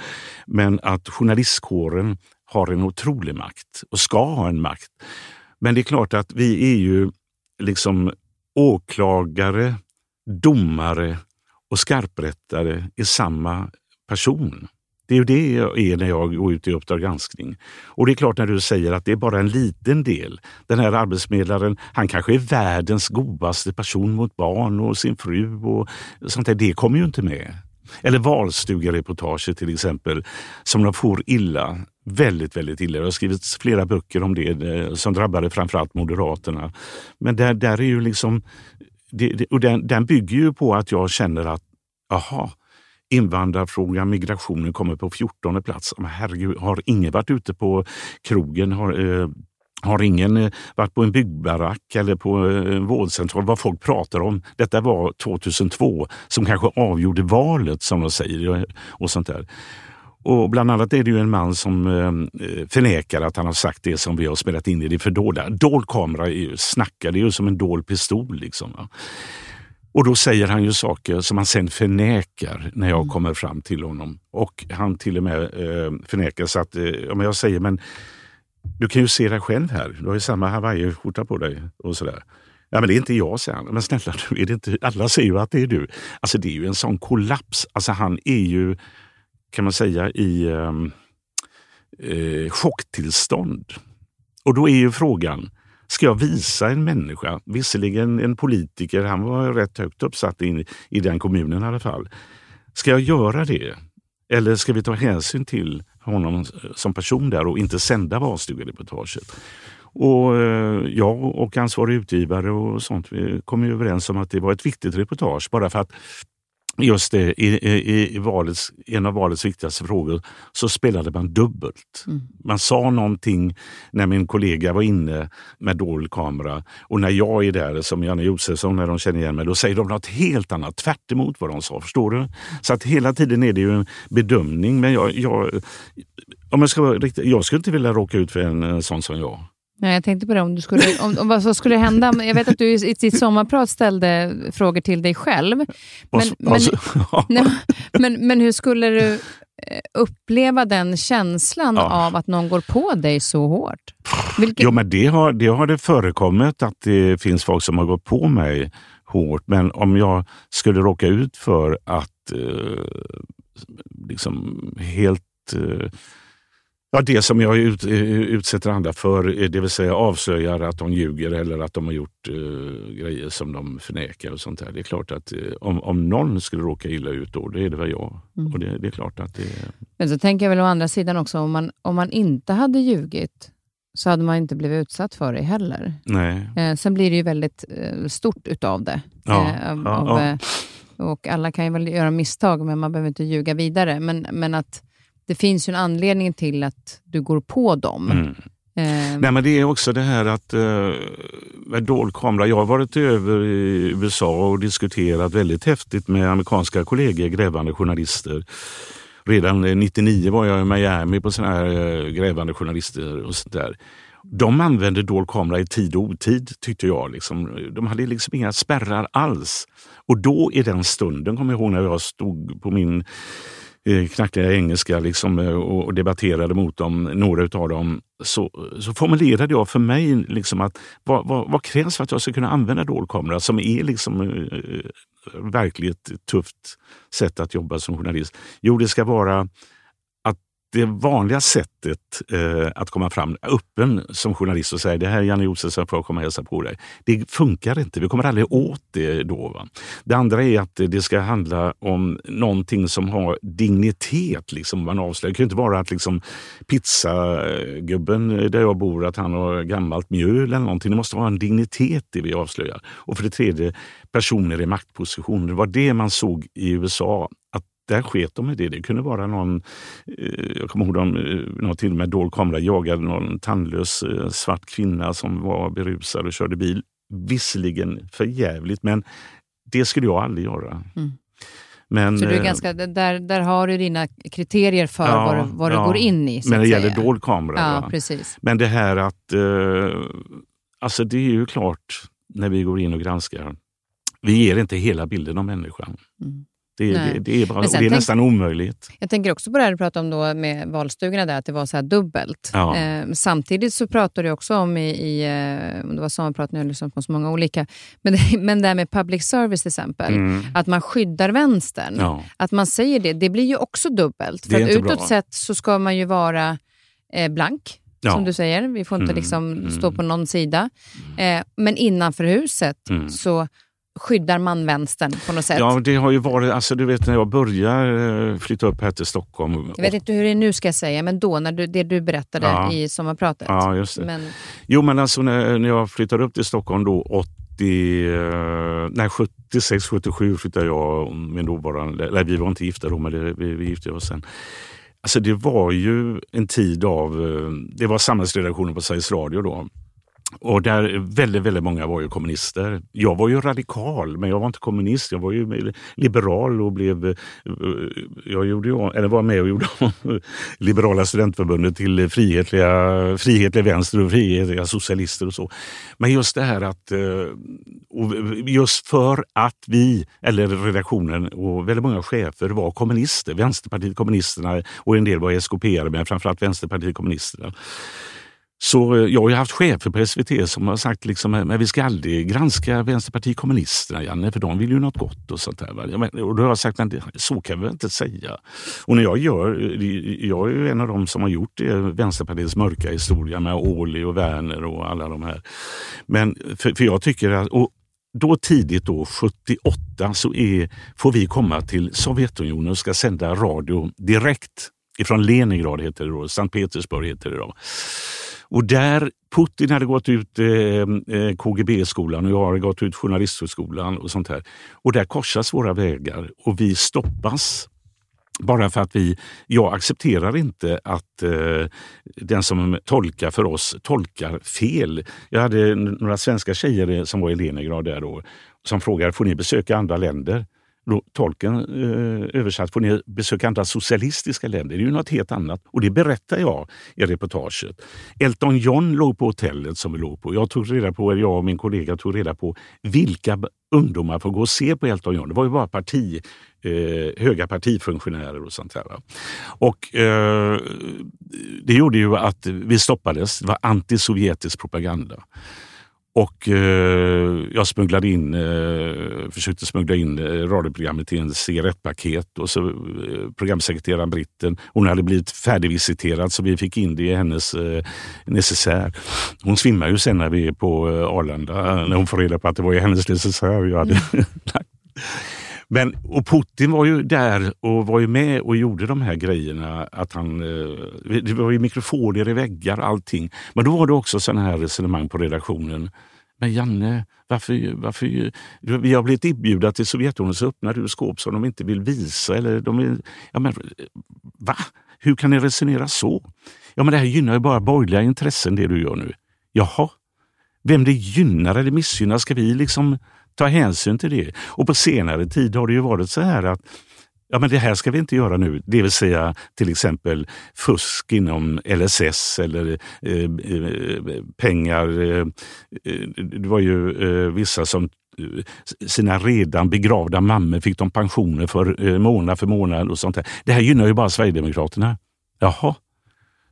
Men att journalistkåren har en otrolig makt och ska ha en makt. Men det är klart att vi är ju liksom åklagare, domare och skarprättare i samma person. Det är ju det jag är när jag går ut i Uppdrag granskning. Och det är klart när du säger att det är bara en liten del. Den här arbetsmedlaren, han kanske är världens godaste person mot barn och sin fru och sånt där. Det kommer ju inte med. Eller valstugereportaget till exempel, som de får illa. Väldigt, väldigt illa. Det har skrivits flera böcker om det eh, som drabbade framförallt Moderaterna. Men där, där är ju liksom... Det, och den, den bygger ju på att jag känner att, aha, invandrarfrågan, migrationen kommer på 14 plats. Men herregud, har ingen varit ute på krogen? Har, eh, har ingen eh, varit på en byggbarack eller på en vårdcentral vad folk pratar om? Detta var 2002 som kanske avgjorde valet som de säger eh, och sånt där. Och bland annat är det ju en man som eh, förnekar att han har sagt det som vi har spelat in i det fördolda. Dold kamera är ju, snackar, det är ju som en dold pistol. Liksom, va? Och då säger han ju saker som han sen förnekar när jag mm. kommer fram till honom. Och han till och med eh, förnekar så att, eh, om jag säger men du kan ju se dig själv här. Du har ju samma hawaiiskjorta på dig och sådär. Ja, men det är inte jag, säger han. Men snälla, du, är det inte, alla säger ju att det är du. Alltså det är ju en sån kollaps. Alltså han är ju, kan man säga, i ehm, eh, chocktillstånd. Och då är ju frågan, ska jag visa en människa, visserligen en politiker, han var rätt högt uppsatt in, i den kommunen i alla fall. Ska jag göra det? Eller ska vi ta hänsyn till honom som person där och inte sända valstugereportaget? Och eh, jag och ansvarig utgivare och sånt vi kom överens om att det var ett viktigt reportage bara för att just det, i, i, i valets, en av valets viktigaste frågor så spelade man dubbelt. Mm. Man sa någonting när min kollega var inne med dold kamera och när jag är där som Janne Josefsson, när de känner igen mig, då säger de något helt annat, tvärt vad de sa. Förstår du? Så att hela tiden är det ju en bedömning. Men jag, jag om jag, ska vara riktigt, jag skulle inte vilja råka ut för en, en sån som jag. Nej, jag tänkte på det, om, du skulle, om, om vad som skulle hända. Jag vet att du i ditt sommarprat ställde frågor till dig själv. Men, men, nej, men, men hur skulle du eh, uppleva den känslan ja. av att någon går på dig så hårt? Vilket... Jo, men det har, det har det förekommit att det finns folk som har gått på mig hårt. Men om jag skulle råka ut för att eh, liksom helt eh, Ja, det som jag ut, eh, utsätter andra för, eh, det vill säga avslöjar att de ljuger eller att de har gjort uh, grejer som de förnekar och sånt där. Det är klart att uh, om, om någon skulle råka illa ut då, det är det väl jag. Mm. Och det, det, är klart att det... Men så tänker jag väl å andra sidan också, om man, om man inte hade ljugit så hade man inte blivit utsatt för det heller. Nej. Eh, sen blir det ju väldigt eh, stort utav det. Ja, eh, av, ja, ja. Och alla kan ju väl göra misstag, men man behöver inte ljuga vidare. Men, men att det finns ju en anledning till att du går på dem. Mm. Eh. Nej, men det är också det här att eh, med dold kamera. Jag har varit över i USA och diskuterat väldigt häftigt med amerikanska kollegor, grävande journalister. Redan 99 var jag i Miami på såna här eh, grävande journalister och sånt där. De använde dold kamera i tid och otid tyckte jag. Liksom. De hade liksom inga spärrar alls. Och då i den stunden, kommer jag ihåg när jag stod på min Eh, knackade engelska liksom, eh, och debatterade mot dem, några av dem, så, så formulerade jag för mig liksom att vad, vad, vad, krävs för att jag ska kunna använda dolkamera som är liksom eh, eh verkligen ett tufft sätt att jobba som journalist? Jo, det ska vara det vanliga sättet eh, att komma fram öppen som journalist och säga det här är Janne Josefsson, får jag komma och hälsa på dig. Det funkar inte. Vi kommer aldrig åt det då. Va? Det andra är att det ska handla om någonting som har dignitet. Liksom, man avslöjar. Det kan inte vara att liksom, pizzagubben där jag bor, att han har gammalt mjöl eller någonting. Det måste vara en dignitet det vi avslöjar. Och för det tredje, personer i maktpositioner. Det var det man såg i USA. att där sket de med det. Det kunde vara någon, eh, jag kommer ihåg de, eh, någon till med dold kamera jagade någon tandlös eh, svart kvinna som var berusad och körde bil. Visserligen för jävligt men det skulle jag aldrig göra. Mm. Men, så du är ganska, där, där har du dina kriterier för ja, vad, vad ja, du går in i. men det gäller dold kamera. Ja, precis. Men det här att, eh, alltså det är ju klart när vi går in och granskar, vi ger inte hela bilden om människan. Mm. Det, det, det, är, bara, det är tänk, nästan omöjligt. Jag tänker också på det här du pratade om då med valstugorna, där, att det var så här dubbelt. Ja. Eh, samtidigt så pratar du också om i, i eh, det var sommarprat, nu har lyssnat på så många olika, men det, men det här med public service till exempel, mm. att man skyddar vänstern. Ja. Att man säger det, det blir ju också dubbelt. För att utåt bra. sett så ska man ju vara eh, blank, Ja. som du säger. Vi får inte mm, liksom mm. stå på någon sida. Eh, men innanför huset mm. så skyddar man vänstern på något sätt? Ja, det har ju varit, alltså du vet när jag började eh, flytta upp här till Stockholm. Jag vet inte hur det är nu ska jag säga, men då när du, det du berättade ja. i sommarpratet. Ja, just det. Men... Jo, men alltså när, när jag flyttade upp till Stockholm då 80, eh, nej 76, 77 flyttade jag och min dåvarande, eller vi var inte gifta då, men det, vi, vi gifte oss sen. Alltså det var ju en tid av, eh, det var samhällsredaktionen på Sveriges Radio då. Och där väldigt, väldigt många var ju kommunister. Jag var ju radikal, men jag var inte kommunist. Jag var ju liberal och blev... Eh, jag gjorde eller var med och gjorde Liberala studentförbundet till frihetliga, frihetliga vänster och frihetliga socialister och så. Men just det här att... Eh, just för att vi, eller redaktionen och väldigt många chefer var kommunister. Vänsterpartiet kommunisterna och en del var SKP, men framförallt Vänsterpartiet kommunisterna så eh, jag har ju haft chefer på SVT som har sagt liksom, men vi ska aldrig granska Vänsterpartiet kommunisterna, Janne, för de vill ju något gott och sånt där. Och då har jag sagt, men så kan vi inte säga. Och när jag gör, eh, jag är ju en av dem som har gjort det, Vänsterpartiets mörka historia med Åhli och Werner och alla de här. Men för, för jag tycker att, och då tidigt då, 78, så är, får vi komma till Sovjetunionen och ska sända radio direkt ifrån Leningrad, heter det då, Sankt Petersburg heter det då. Och där Putin hade gått ut eh, eh KGB-skolan och jag har gått ut Journalisthögskolan och sånt här. Och där korsas våra vägar och vi stoppas. Bara för att vi, jag accepterar inte att eh, den som tolkar för oss tolkar fel. Jag hade några svenska tjejer eh, som var i Leningrad där då, som frågade, får ni besöka andra länder? Tolken eh, översatt får ni besöka andra socialistiska länder. Det är ju något helt annat. Och det berättar jag i reportaget. Elton John låg på hotellet som vi låg på. Jag tog reda på, jag och min kollega tog reda på vilka ungdomar får gå och se på Elton John. Det var ju bara parti, eh, höga partifunktionärer och sånt där. Och eh, det gjorde ju att vi stoppades. Det var antisovjetisk propaganda. Och eh, jag smugglade in, eh, försökte smuggla in eh, radioprogrammet i en cigarettpaket och så eh, programsekreteraren britten, hon hade blivit färdigvisiterad så vi fick in det i hennes eh, necessär. Hon svimmar ju sen när vi är på eh, Arlanda när hon får reda på att det var i hennes necessär jag hade mm. Men, och Putin var ju där och var ju med och gjorde de här grejerna. Att han, eh, det var ju mikrofoner i väggar och allting. Men då var det också sådana här resonemang på redaktionen. Men Janne, varför, varför, vi har blivit inbjudna till Sovjetunionen så öppnar du skåp som de inte vill visa. Eller de vill, ja men, va? Hur kan ni resonera så? Ja men det här gynnar ju bara borgerliga intressen det du gör nu. Jaha, vem det gynnar eller missgynnar ska vi liksom ta hänsyn till det. Och på senare tid har det ju varit så här att ja, men det här ska vi inte göra nu. Det vill säga till exempel fusk inom LSS eller eh, eh pengar. Eh, eh, det var ju eh, vissa som eh, sina redan begravda mammor fick de pensioner för månad för månad och sånt där. Det här gynnar ju bara Sverigedemokraterna. Jaha,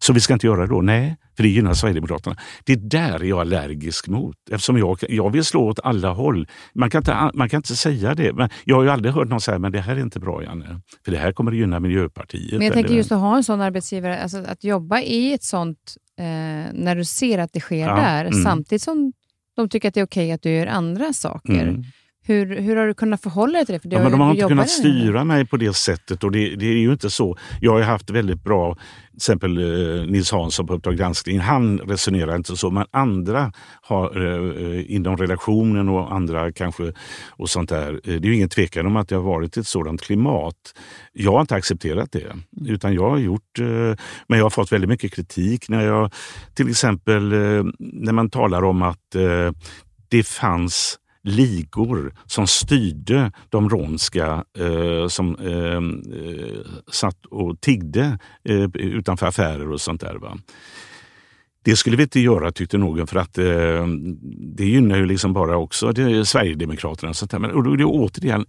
så vi ska inte göra det då? Nej, för det gynnar Sverigedemokraterna. Det är där jag är allergisk mot. Eftersom jag, jag vill slå åt alla håll. Man kan, inte, man kan inte säga det. Men jag har ju aldrig hört någon säga men det här är inte bra Janne. För det här kommer att gynna Miljöpartiet. Men jag tänker eller- just att ha en sån arbetsgivare, alltså att jobba i ett sånt, eh, när du ser att det sker Ja, där, mm. samtidigt som de tycker att det är okej att du gör andra saker. Mm. Hur, hur har du kunnat förhålla dig till det? För du Ja, men de har inte kunnat styra mig på det sättet och det, det är ju inte så. Jag har haft väldigt bra, till exempel eh, Nils Hansson på Uppdrag granskning, han resonerar inte så, men andra har eh, inom redaktionen och andra kanske och sånt där. eh, Det är ju ingen tvekan om att det har varit ett sådant klimat. Jag har inte accepterat det, utan jag har gjort, eh, men jag har fått väldigt mycket kritik när jag till exempel eh, när man talar om att eh, det fanns ligor som styrde de romska eh, som eh, eh, satt och tiggde eh, utanför affärer och sånt där. Va? Det skulle vi inte göra tyckte någon för att eh, det gynnar ju liksom bara också det är Sverigedemokraterna. Och sånt där. Men, och då är det återigen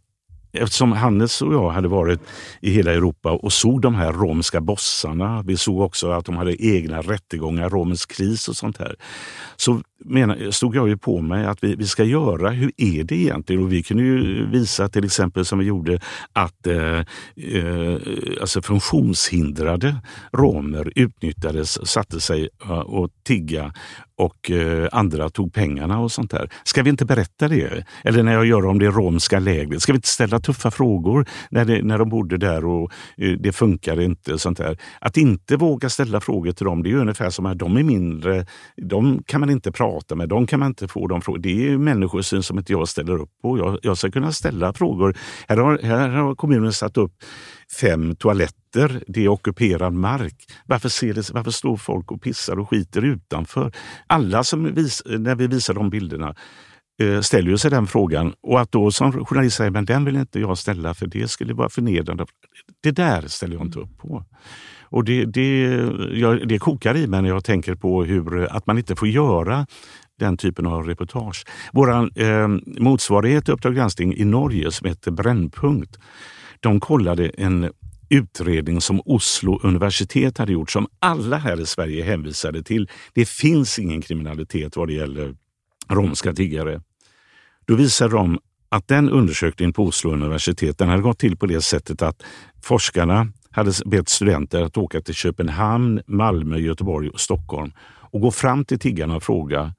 Eftersom Hannes och jag hade varit i hela Europa och såg de här romska bossarna, vi såg också att de hade egna rättegångar, romens kris och sånt här. Så menar, stod jag ju på mig att vi, vi ska göra, hur är det egentligen? Och vi kunde ju visa till exempel som vi gjorde att eh, eh, alltså funktionshindrade romer utnyttjades, satte sig eh, och tigga och eh, andra tog pengarna och sånt där. Ska vi inte berätta det? Eller när jag gör om det romska lägret, ska vi inte ställa tuffa frågor när, det, när de bodde där och eh, det funkar inte? sånt där. Att inte våga ställa frågor till dem, det är ju ungefär som att de är mindre, de kan man inte prata med, de kan man inte få de frågorna. Det är människosyn som inte jag ställer upp på. Jag, jag ska kunna ställa frågor. Här har, här har kommunen satt upp fem toaletter, det är ockuperad mark. Varför, ser det, varför står folk och pissar och skiter utanför? Alla som vis, när vi visar de bilderna eh, ställer ju sig den frågan och att då som journalist säga men den vill inte jag ställa för det skulle vara förnedrande. Det där ställer jag inte upp på. Och det, det, jag, det kokar i mig när jag tänker på hur, eh, att man inte får göra den typen av reportage. Vår eh, motsvarighet till Uppdrag granskning i Norge som heter Brännpunkt, de kollade en utredning som Oslo universitet hade gjort som alla här i Sverige hänvisade till. Det finns ingen kriminalitet vad det gäller romska tiggare. Då visade de att den undersökningen på Oslo universitet den hade gått till på det sättet att forskarna hade bett studenter att åka till Köpenhamn, Malmö, Göteborg och Stockholm och gå fram till tiggarna och fråga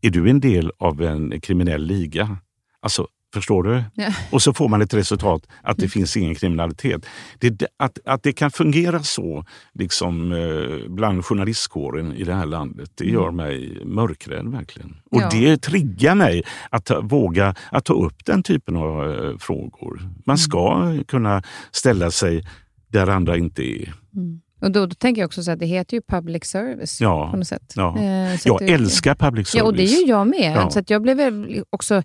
är du en del av en kriminell liga? Alltså, förstår du? Ja. Och så får man ett resultat att det finns ingen kriminalitet. Det, att, att det kan fungera så liksom, eh, bland journalistkåren i det här landet, det gör mig mörkrädd verkligen. Och Ja. det triggar mig att ta, våga att ta upp den typen av eh, frågor. Man ska kunna ställa sig där andra inte är. Och då, då tänker jag också så att det heter ju public service Ja. på något sätt. Ja. Eh, Jag älskar public service. Ja, och det är ju jag med. Ja. Så att jag blev också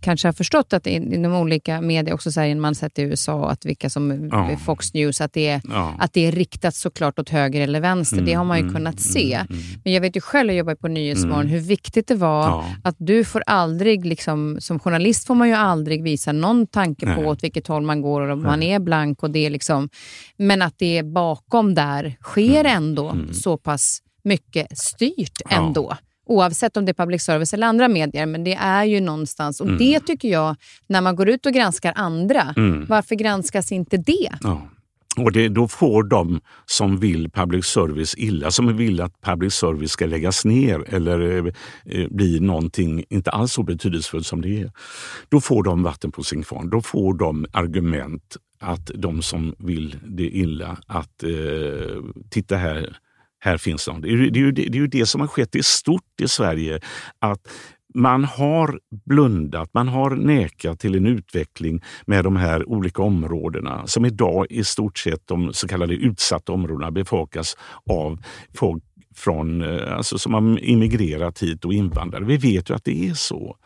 kanske har förstått att in- inom olika medier, också så här, man sett i USA, att vilka som Ja. Fox News, att det, är, Ja. att det är riktat såklart åt höger eller vänster. det har man ju mm, kunnat se. mm, mm. Men jag vet ju själv, jag jobbar på Nyhetsmorgon, hur viktigt det var Ja. att du får aldrig, liksom, som journalist får man ju aldrig visa någon tanke på Nej. åt vilket håll man går och om man är blank. och det liksom, Men att det bakom där sker ändå så pass mycket styrt Mm. Ja. Oavsett om det är public service eller andra medier, men det är ju någonstans. Och det tycker jag, när man går ut och granskar andra, Mm. varför granskas inte det? Ja. Och det, då får de som vill public service illa, som vill att public service ska läggas ner eller eh, bli någonting inte alls så betydelsefullt som det är. Då får de vatten på sin kvarn. Då får de argument att de som vill det illa, att eh, titta här, här finns de. Det är, ju- det, är ju, det är ju det som har skett i stort i Sverige. Att man har blundat, man har nekat till en utveckling med de här olika områdena som idag i stort sett de så kallade utsatta områdena befolkas av folk från, eh, alltså som har immigrerat hit och invandrare. Vi vet ju att det är så.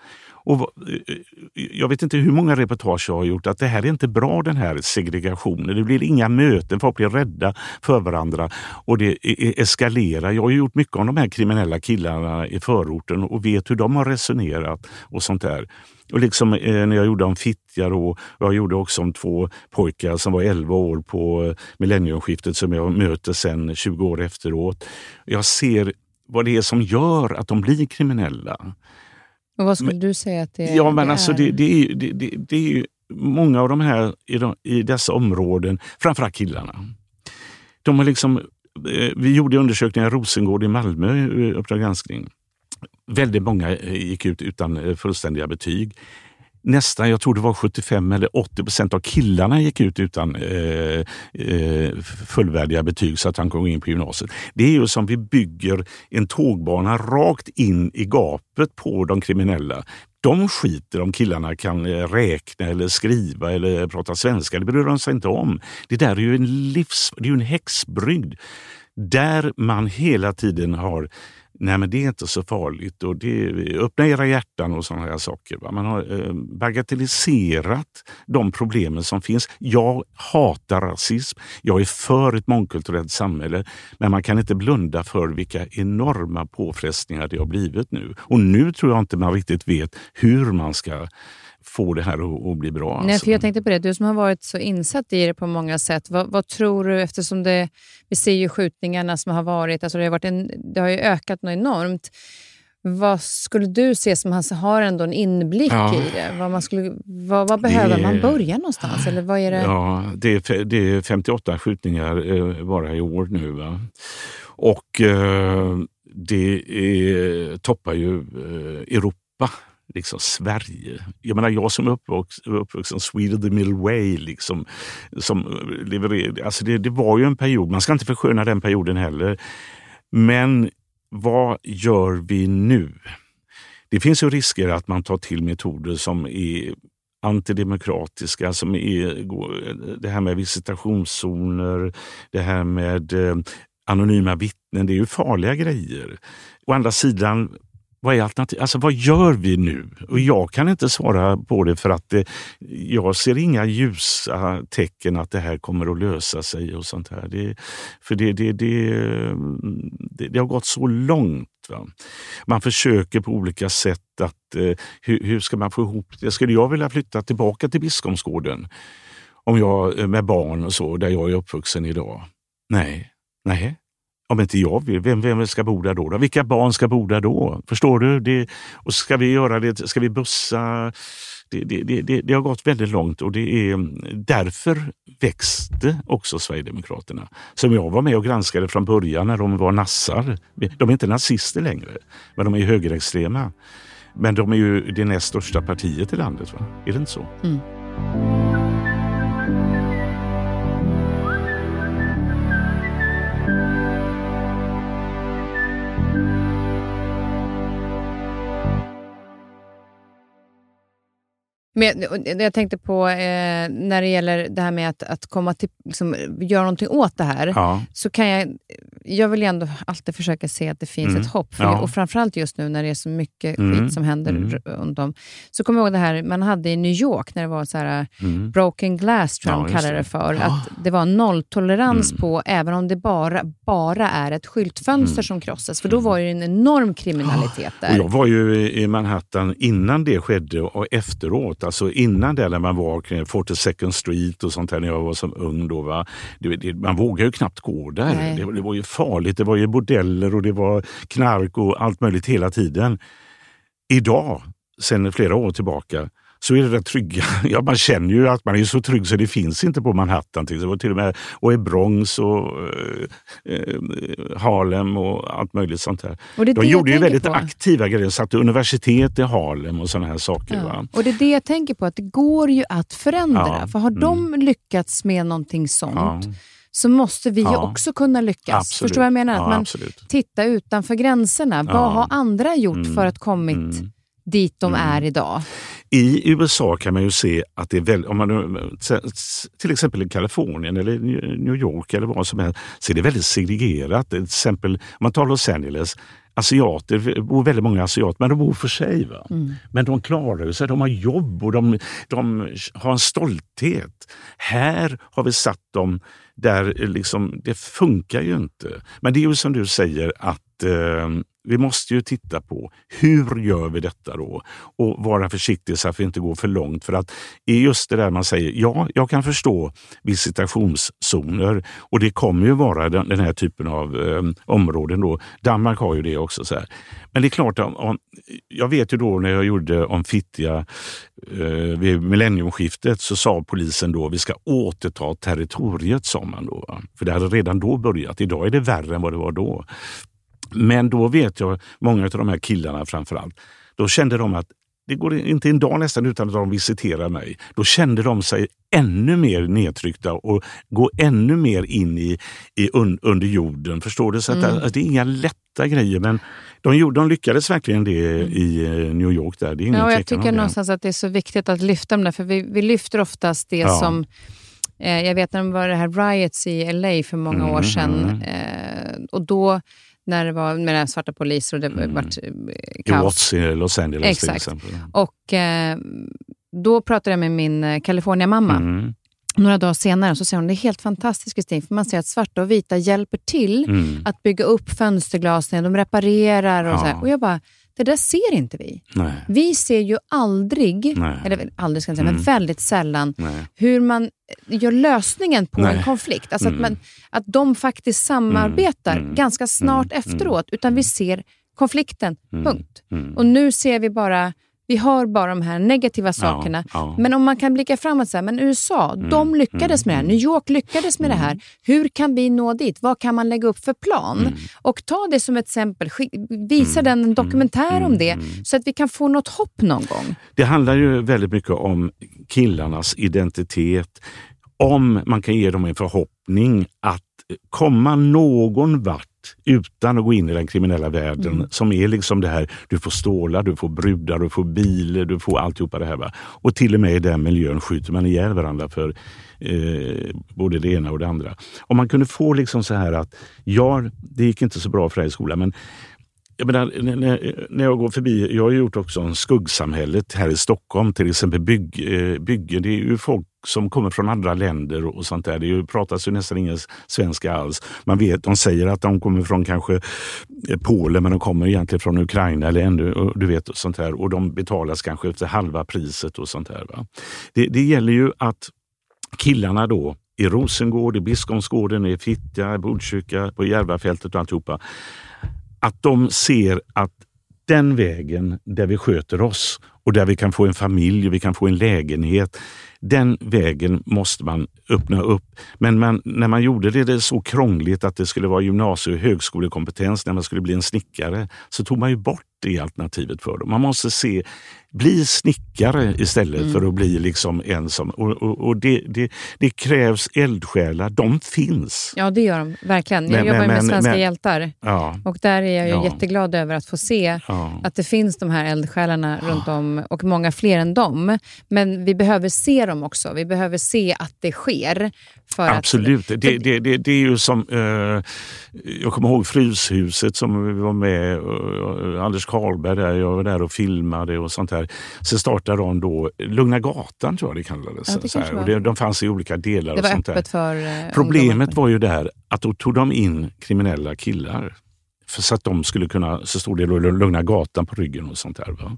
Och eh, eh, jag vet inte hur många reportage jag har gjort att det här är inte bra den här segregationen. Det blir inga möten, folk blir rädda för varandra och det e-, e-, eskalerar. Jag har gjort mycket om de här kriminella killarna i förorten och vet hur de har resonerat och sånt där. Och liksom eh, när jag gjorde om Fittja och jag gjorde också om två pojkar som var 11 år på eh, millenniumskiftet som jag möter sen 20 år efteråt. Jag ser vad det är som gör att de blir kriminella. Och Vad skulle men, du säga att det, ja, men det alltså är? Det, det, är, det, det, det är ju många av de här i, de, i dessa områden, framförallt killarna. De har liksom, eh, vi gjorde undersökningar i Rosengård i Malmö, Uppdrag granskning. Väldigt många eh, gick ut utan eh, fullständiga betyg. Nästan, jag tror det var 75 eller 80 procent av killarna gick ut utan eh, eh, fullvärdiga betyg så att han kom in på gymnasiet. Det är ju som vi bygger en tågbana rakt in i gapet på de kriminella. De skiter om killarna kan eh, räkna eller skriva eller prata svenska. Det bryr de sig inte om. Det där är ju en livs, det är en häxbrygd där man hela tiden har Nej, men det är inte så farligt. Och det, öppna era hjärtan och sådana här saker. Va? Man har eh, bagatelliserat de problemen som finns. Jag hatar rasism. Jag är för ett mångkulturellt samhälle. Men man kan inte blunda för vilka enorma påfrestningar det har blivit nu. Och nu tror jag inte man riktigt vet hur man ska få det här att, bli bra. Nej, alltså. för jag tänkte på det, du som har varit så insatt i det på många sätt. Vad, vad, tror du, eftersom det, vi ser ju skjutningarna som har varit, alltså det, har varit en, det har ju ökat något enormt. Vad skulle du se som han har ändå en inblick ja. i det? Vad, man skulle, vad, vad behöver det, man börja någonstans? Eller vad är det? Ja, det, är, det är 58 skjutningar eh, bara i år nu. Va? Och eh, det är, toppar ju eh, Europa liksom Sverige. Jag menar jag som är uppvuxen, uppvuxen Sweden the middle way. Liksom, som levererade, alltså det, det var ju en period, man ska inte försköna den perioden heller. Men vad gör vi nu? Det finns ju risker att man tar till metoder som är antidemokratiska, som är det här med visitationszoner, det här med eh, anonyma vittnen. Det är ju farliga grejer. Å andra sidan, vad är alternativet? Alltså vad gör vi nu? Och jag kan inte svara på det för att det, jag ser inga ljusa tecken att det här kommer att lösa sig och sånt här. Det, för det, det, det, det har gått så långt. Va? Man försöker på olika sätt att eh, hur, hur, ska man få ihop det? Skulle jag vilja flytta tillbaka till Biskopsgården om jag eh, med barn och så, där jag är uppvuxen idag? Nej, nej, om inte jag vill, vem, vem ska bo där då, då? Vilka barn ska bo där då? Förstår du? Det, och ska vi göra det? Ska vi bussa? Det, det, det, det, har gått väldigt långt och det är mm, därför växte också Sverigedemokraterna. Som jag var med och granskade från början när de var nassar. De är inte nazister längre, men de är högerextrema. Men de är ju det näst största partiet i landet. Va? Är det inte så? Mm. Men jag tänkte på eh, när det gäller det här med att, att komma till, liksom, göra någonting åt det här. Ja. Så kan jag, jag vill ändå alltid försöka se att det finns mm. ett hopp. För, ja. Och framförallt just nu när det är så mycket mm. skit som händer mm. runt om. Så kommer jag ihåg det här man hade i New York när det var så här, mm. broken glass, tror jag ja, de kallade det för. Att det var nolltolerans mm. på, även om det bara, bara är ett skyltfönster mm. som krossas. För då var det en enorm kriminalitet där. Och jag var ju i Manhattan innan det skedde och efteråt Alltså innan det när man var kring 42nd Street och sånt här när jag var som ung. Då, va? Det, det, man vågade ju knappt gå där. Det, det, var ju farligt. Det var ju bordeller och det var knark och allt möjligt hela tiden. Idag, sen flera år tillbaka, så är det rätt trygga. Ja, man känner ju att man är så trygg så det finns inte på Manhattan. Till, och till och med och i Bronx och eh, eh, Harlem och allt möjligt sånt här. Och det De gjorde ju väldigt på. aktiva grejer. Satte universitet i Harlem och såna här saker. Ja. Och det är det jag tänker på, att det går ju att förändra. Ja. För har mm. de lyckats med någonting sånt ja så måste vi ja. ju också kunna lyckas. Absolut. Förstår du vad jag menar? Att ja, man absolut. tittar utanför gränserna. Ja. Vad har andra gjort mm. för att kommit mm. Dit de mm. är idag? I USA kan man ju se att det är väldigt, om man, till exempel i Kalifornien eller New York eller vad som helst, så är det väldigt segregerat. Till exempel, om man tar Los Angeles, asiater, det bor väldigt många asiater, men de bor för sig. Va? Mm. Men de klarar sig, de har jobb och de, de har en stolthet. Här har vi satt dem där liksom, det funkar ju inte. Men det är ju som du säger att eh, vi måste ju titta på hur gör vi detta då och vara försiktiga så att vi inte går för långt. För att i just det där man säger, ja, jag kan förstå visitationszoner och det kommer ju vara den, den här typen av eh, områden. då. Danmark har ju det också. Så här. Men det är klart, om, om, jag vet ju då när jag gjorde om Fittja eh, vid millenniumskiftet så sa polisen då vi ska återta territoriet, sa man då. För det hade redan då börjat. Idag är det värre än vad det var då. Men då vet jag, många av de här killarna framförallt, då kände de att det går inte en dag nästan utan att de visiterar mig. Då kände de sig ännu mer nedtryckta och går ännu mer in i, i un, under jorden. Förstår du? Så att, Mm. att det är inga lätta grejer men de, gjorde, de lyckades verkligen det i eh, New York. Där. Det är ingen Ja, jag tycker det. någonstans att det är så viktigt att lyfta dem där, för vi, vi lyfter oftast det Ja. som eh, jag vet när det var det här riots i LA för många år Mm, sedan. mm. Eh, och då när det var med svarta poliser och det Mm. eh, I kaos. Watts i Los Angeles Exakt. till exempel. Och eh, då pratade jag med min eh, California-mamma Mm. några dagar senare så säger hon det är helt fantastiskt Kristin, för man ser att svarta och vita hjälper till Mm. att bygga upp fönsterglasen, de reparerar och Ja. så här. Och jag bara, det där ser inte vi. Nej. Vi ser ju aldrig, Nej. eller aldrig ska jag säga, Mm. men väldigt sällan, Nej. hur man gör lösningen på en konflikt. Alltså att, Mm. man, att de faktiskt samarbetar Mm. ganska snart Mm. efteråt, utan vi ser konflikten, Mm. punkt. Mm. Och nu ser vi bara, vi hör bara de här negativa sakerna. ja. Men om man kan blicka framåt, så här, men USA, de lyckades med det här. New York lyckades med det här. Hur kan vi nå dit? Vad kan man lägga upp för plan? Och ta det som ett exempel. Visa den en dokumentär om det, så att vi kan få något hopp någon gång. Det handlar ju väldigt mycket om killarnas identitet. Om man kan ge dem en förhoppning att komma någon vart utan att gå in i den kriminella världen som är liksom det här, du får stålar, du får brudar, du får bilar, du får alltihopa det här. Va? Och till och med i den miljön skjuter man ihjäl varandra för eh, både det ena och det andra. Om man kunde få liksom så här att, ja, det gick inte så bra för dig i skolan, men jag, menar, när- jag går förbi, jag har gjort också en skuggsamhället här i Stockholm, till exempel bygg, eh, byggen. Det är ju folk som kommer från andra länder och sånt där. Det ju, pratas ju nästan ingen svenska alls. Man vet, de säger att de kommer från kanske eh, Polen, men de kommer egentligen från Ukraina eller ännu, och du vet, och sånt där. Och de betalas kanske efter halva priset och sånt där. Va? Det, det gäller ju att killarna då i Rosengård, i Biskopsgården, i Fittja, i Botkyrka, på Järvafältet och alltihopa, att de ser att den vägen där vi sköter oss och där vi kan få en familj och vi kan få en lägenhet, den vägen måste man öppna upp. Men man, när man gjorde det, det så krångligt att det skulle vara gymnasie och högskolekompetens när man skulle bli en snickare, så tog man ju bort det alternativet för dem. Man måste se, bli snickare istället för att bli liksom en som... Och, och, och det, det, det krävs eldsjälar, de finns. Ja, det gör de verkligen. Jag Men- jobbar men- med Svenska men- hjältar Ja, och där är jag ju Ja. jätteglad över att få se ja. att det finns de här eldsjälarna runt om och många fler än dem. Men vi behöver se dem också. Vi behöver se att det sker. Absolut. Att, det, det, det, det är ju som, eh, jag kommer ihåg Fryshuset som vi var med, eh, Anders Karlberg där, jag var där och filmade och sånt där. Sen startade de då Lugna Gatan tror jag det kallades. Ja, det så här. och det, de fanns i olika delar. det och var sånt där. öppet för eh, Problemet var ju där att då tog de in kriminella killar. För så att de skulle kunna, så stod det Lugna Gatan på ryggen och sånt där. Va?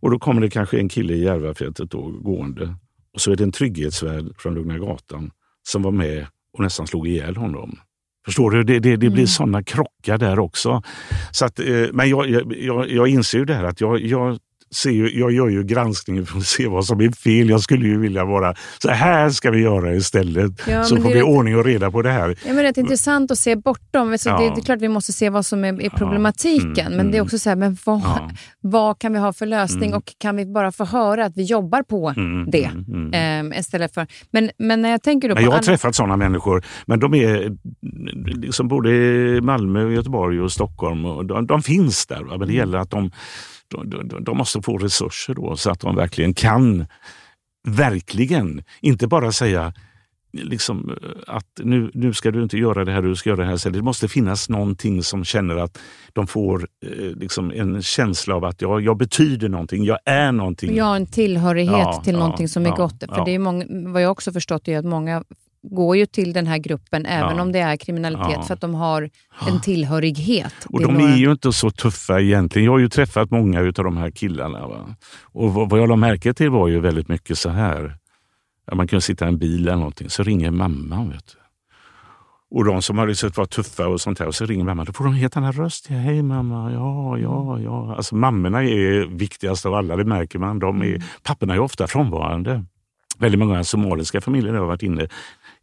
Och då kommer det kanske en kille i Järvafältet då gående och så är det en trygghetsvärd från Lugna Gatan som var med och nästan slog ihjäl honom. Förstår du? Det, det, det blir Mm. sådana krockar där också. Så att, eh, men jag, jag, jag, jag inser ju det här att jag, jag, ser ju, jag gör ju granskningen för att se vad som är fel. Jag skulle ju vilja vara så här ska vi göra istället. Ja, så får det vi rätt- ordning och reda på det här. Ja, men det är intressant att se bortom. Alltså, det, Ja. det är klart vi måste se vad som är, är problematiken, Mm, men det är mm. också så här, men vad, Ja. vad kan vi ha för lösning och kan vi bara få höra att vi jobbar på Mm, det? mm, mm. ehm, istället för, men, men när jag tänker då på... Jag har träffat sådana människor, men de är liksom både i Malmö, Göteborg och Stockholm. Och de, de finns där, va? men Mm. det gäller att de, de, de, måste få resurser då, så att de verkligen kan, verkligen, inte bara säga liksom, eh, att nu, nu ska du inte göra det här, du ska göra det här. Så det måste finnas någonting som känner att de får eh, liksom en känsla av att jag, jag betyder någonting, jag är någonting. Jag har en tillhörighet Ja, till ja, någonting som är ja, gott. För det är många, vad jag också förstått är att många går ju till den här gruppen även Ja. om det är kriminalitet Ja. för att de har en tillhörighet. Och de några- är ju inte så tuffa egentligen. Jag har ju träffat många av de här killarna. Va? Och vad jag la märke till var ju väldigt mycket så här. Man kunde sitta i en bil eller någonting, så ringer mamman. Vet du. Och de som har liksom varit tuffa och sånt här, och så ringer mamma. Då får de en helt annan röst. Ja, Hej mamma, ja, ja, ja. Alltså mammorna är viktigast av alla, det märker man. De är, papporna är ofta frånvarande. Väldigt många somaliska familjer har varit inne.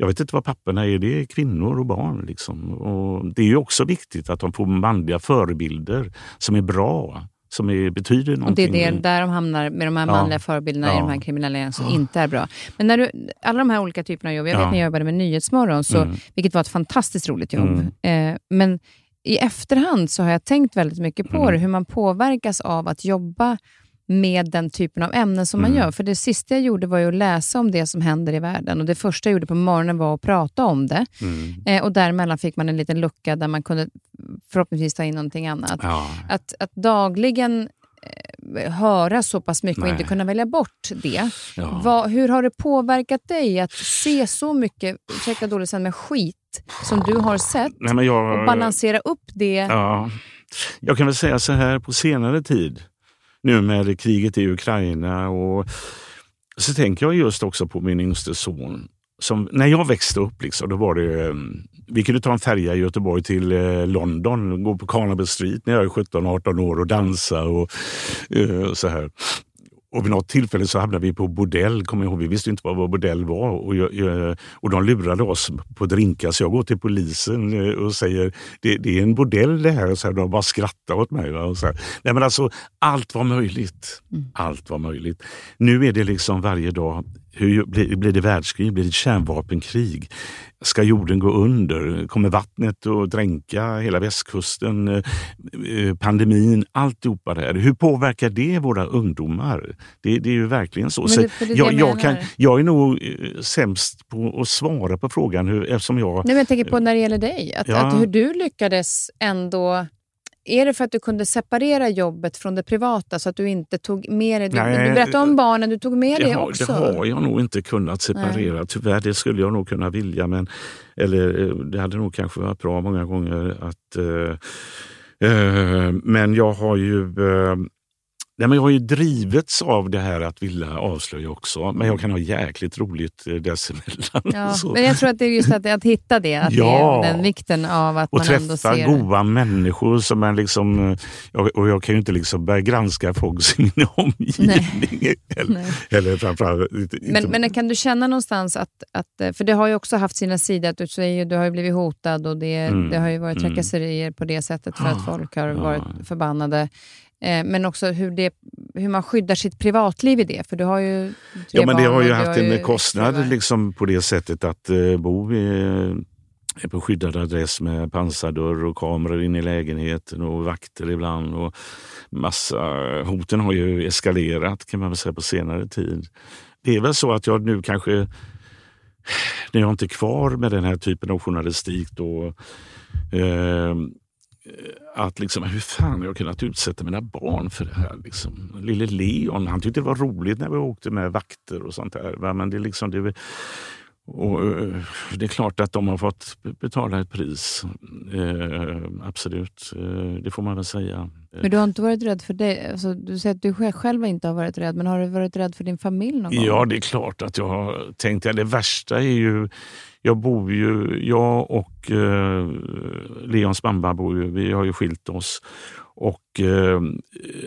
Jag vet inte vad papporna är, det är kvinnor och barn. Liksom. Och det är ju också viktigt att de får manliga förebilder som är bra, som är, betyder Och det någonting. är det, där de hamnar med de här Ja. manliga förebilderna i Ja. de här kriminella gängen som inte är bra. Men när du, alla de här olika typerna av jobb, jag vet Ja. när jag jobbade med Nyhetsmorgon, så, Mm. vilket var ett fantastiskt roligt jobb. Mm. Eh, men i efterhand så har jag tänkt väldigt mycket på Mm. det, hur man påverkas av att jobba med den typen av ämnen som man Mm. gör. För det sista jag gjorde var ju att läsa om det som händer i världen och det första jag gjorde på morgonen var att prata om det. Mm. Eh, och däremellan fick man en liten lucka där man kunde förhoppningsvis ta in någonting annat. Ja. Att, att dagligen eh, höra så pass mycket och Nej. inte kunna välja bort det. Ja. Vad, hur har det påverkat dig att se så mycket, ursäkta dåligt sen, med skit som du har sett Nej, jag, och balansera upp det? Ja. Jag kan väl säga så här på senare tid, nu med kriget i Ukraina och så tänker jag just också på min yngste son. Som, när jag växte upp, liksom, då var det, eh, vi kunde ta en färja i Göteborg till eh, London, gå på Carnaby Street när jag är 17-18 år och dansa och eh, så här. Och vid något tillfälle så hamnade vi på bordell, kommer jag ihåg. Vi visste inte vad, vad bordell var. Och, jag, och de lurade oss på drinkar. Så jag går till polisen eh, och säger det, det är en bordell det här. Och så här, de bara skrattar åt mig. Och så här. Nej, men alltså, allt var möjligt. Allt var möjligt. Nu är det liksom varje dag. Hur blir, blir det världskrig? Blir det kärnvapenkrig? Ska jorden gå under? Kommer vattnet att dränka hela västkusten? Eh, eh, Pandemin, alltihopa det här. Hur påverkar det våra ungdomar? Det, det är ju verkligen så. Så det- jag, jag kan, jag är nog eh, sämst på att svara på frågan hur, eftersom jag... Nej, men jag tänker på när det gäller dig, att, Ja. att hur du lyckades ändå... Är det för att du kunde separera jobbet från det privata så att du inte tog med dig... Du, Nej, du berättade om barnen, du tog med det, det också. det har jag nog inte kunnat separera. Tyvärr, det skulle jag nog kunna vilja. Men, eller eh, det hade nog kanske varit bra många gånger att... eh, eh, men jag har ju... eh, Nej, men jag har ju drivits av det här att vilja avslöja också. Men jag kan ha jäkligt roligt eh, dessemellan. Ja, men jag tror att det är just att, att hitta det, att Ja. det är den vikten av att och man ändå träffa ser... goda människor som man liksom... eh, jag- Och jag kan ju inte liksom börja granska folks omgivning. Eller, Nej. eller framförallt... Inte, Men, men kan du känna någonstans att, att... eh, För det har ju också haft sina sidor. Att du, säger, du har ju blivit hotad och det, Mm. det har ju varit Mm. trakasserier på det sättet för att folk har varit förbannade. Eh, Men också hur, det, hur man skyddar sitt privatliv i det. För du har ju Ja, men det har ju haft har en kostnad fruar. liksom, på det sättet att eh, bo i, eh, på skyddad adress med pansardörr och kameror in i lägenheten och vakter ibland. Och massa, hoten har ju eskalerat kan man väl säga på senare tid. Det är väl så att jag nu kanske, när jag inte är kvar med den här typen av journalistik då, eh, Eh, att liksom, hur fan har jag kunnat utsätta mina barn för det här? Liksom? Lille Leon, han tyckte det var roligt när vi åkte med vakter och sånt där. Men det är liksom, det, och, eh, det är klart att de har fått betala ett pris. Eh, absolut, eh, det får man väl säga. Men du har inte varit rädd för det? Alltså, du säger att du sj- själv inte har varit rädd, men har du varit rädd för din familj någon gång? Ja, det är klart att jag har tänkt det. Det värsta är ju, jag bor ju, jag och eh, Leons mamma bor ju, vi har ju skilt oss. Och eh,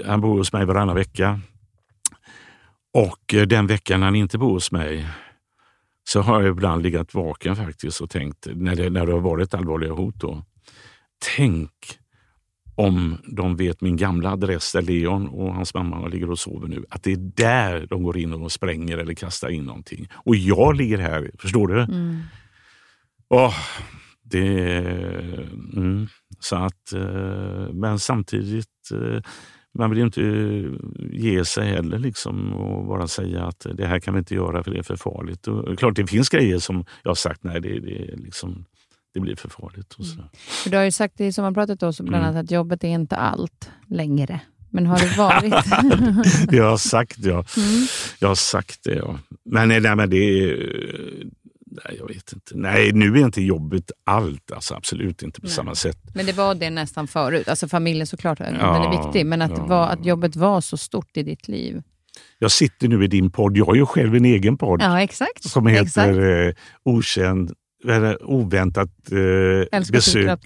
han bor hos mig varannan vecka. Och eh, den veckan han inte bor hos mig så har jag ibland legat vaken faktiskt och tänkt, när det, när det har varit allvarliga hot då. Tänk om de vet min gamla adress där Leon och hans mamma ligger och sover nu. Att det är där de går in och spränger eller kastar in någonting. Och jag ligger här, förstår du? Mm. Åh, det... Mm, så att, eh, men samtidigt, eh, man vill ju inte ge sig heller liksom och bara säga att det här kan vi inte göra för det är för farligt. Och, klart det finns grejer som jag har sagt, nej det, det, liksom, det blir för farligt. Och så. Mm. För du har ju sagt i sommarpratet också, bland mm. annat att jobbet är inte allt längre. Men har det varit? jag har sagt ja. Mm. Jag har sagt det ja. Men, nej, men det är, Nej, jag vet inte. Nej, nu är inte jobbet allt. Alltså, absolut inte på Nej. samma sätt. Men det var det nästan förut. Alltså familjen såklart, ja, den är viktig. Men att, ja. var, att jobbet var så stort i ditt liv. Jag sitter nu i din podd. Jag har ju själv en egen podd. Ja, exakt. Som heter exakt. Eh, Okänd oväntat eh, besök, besök,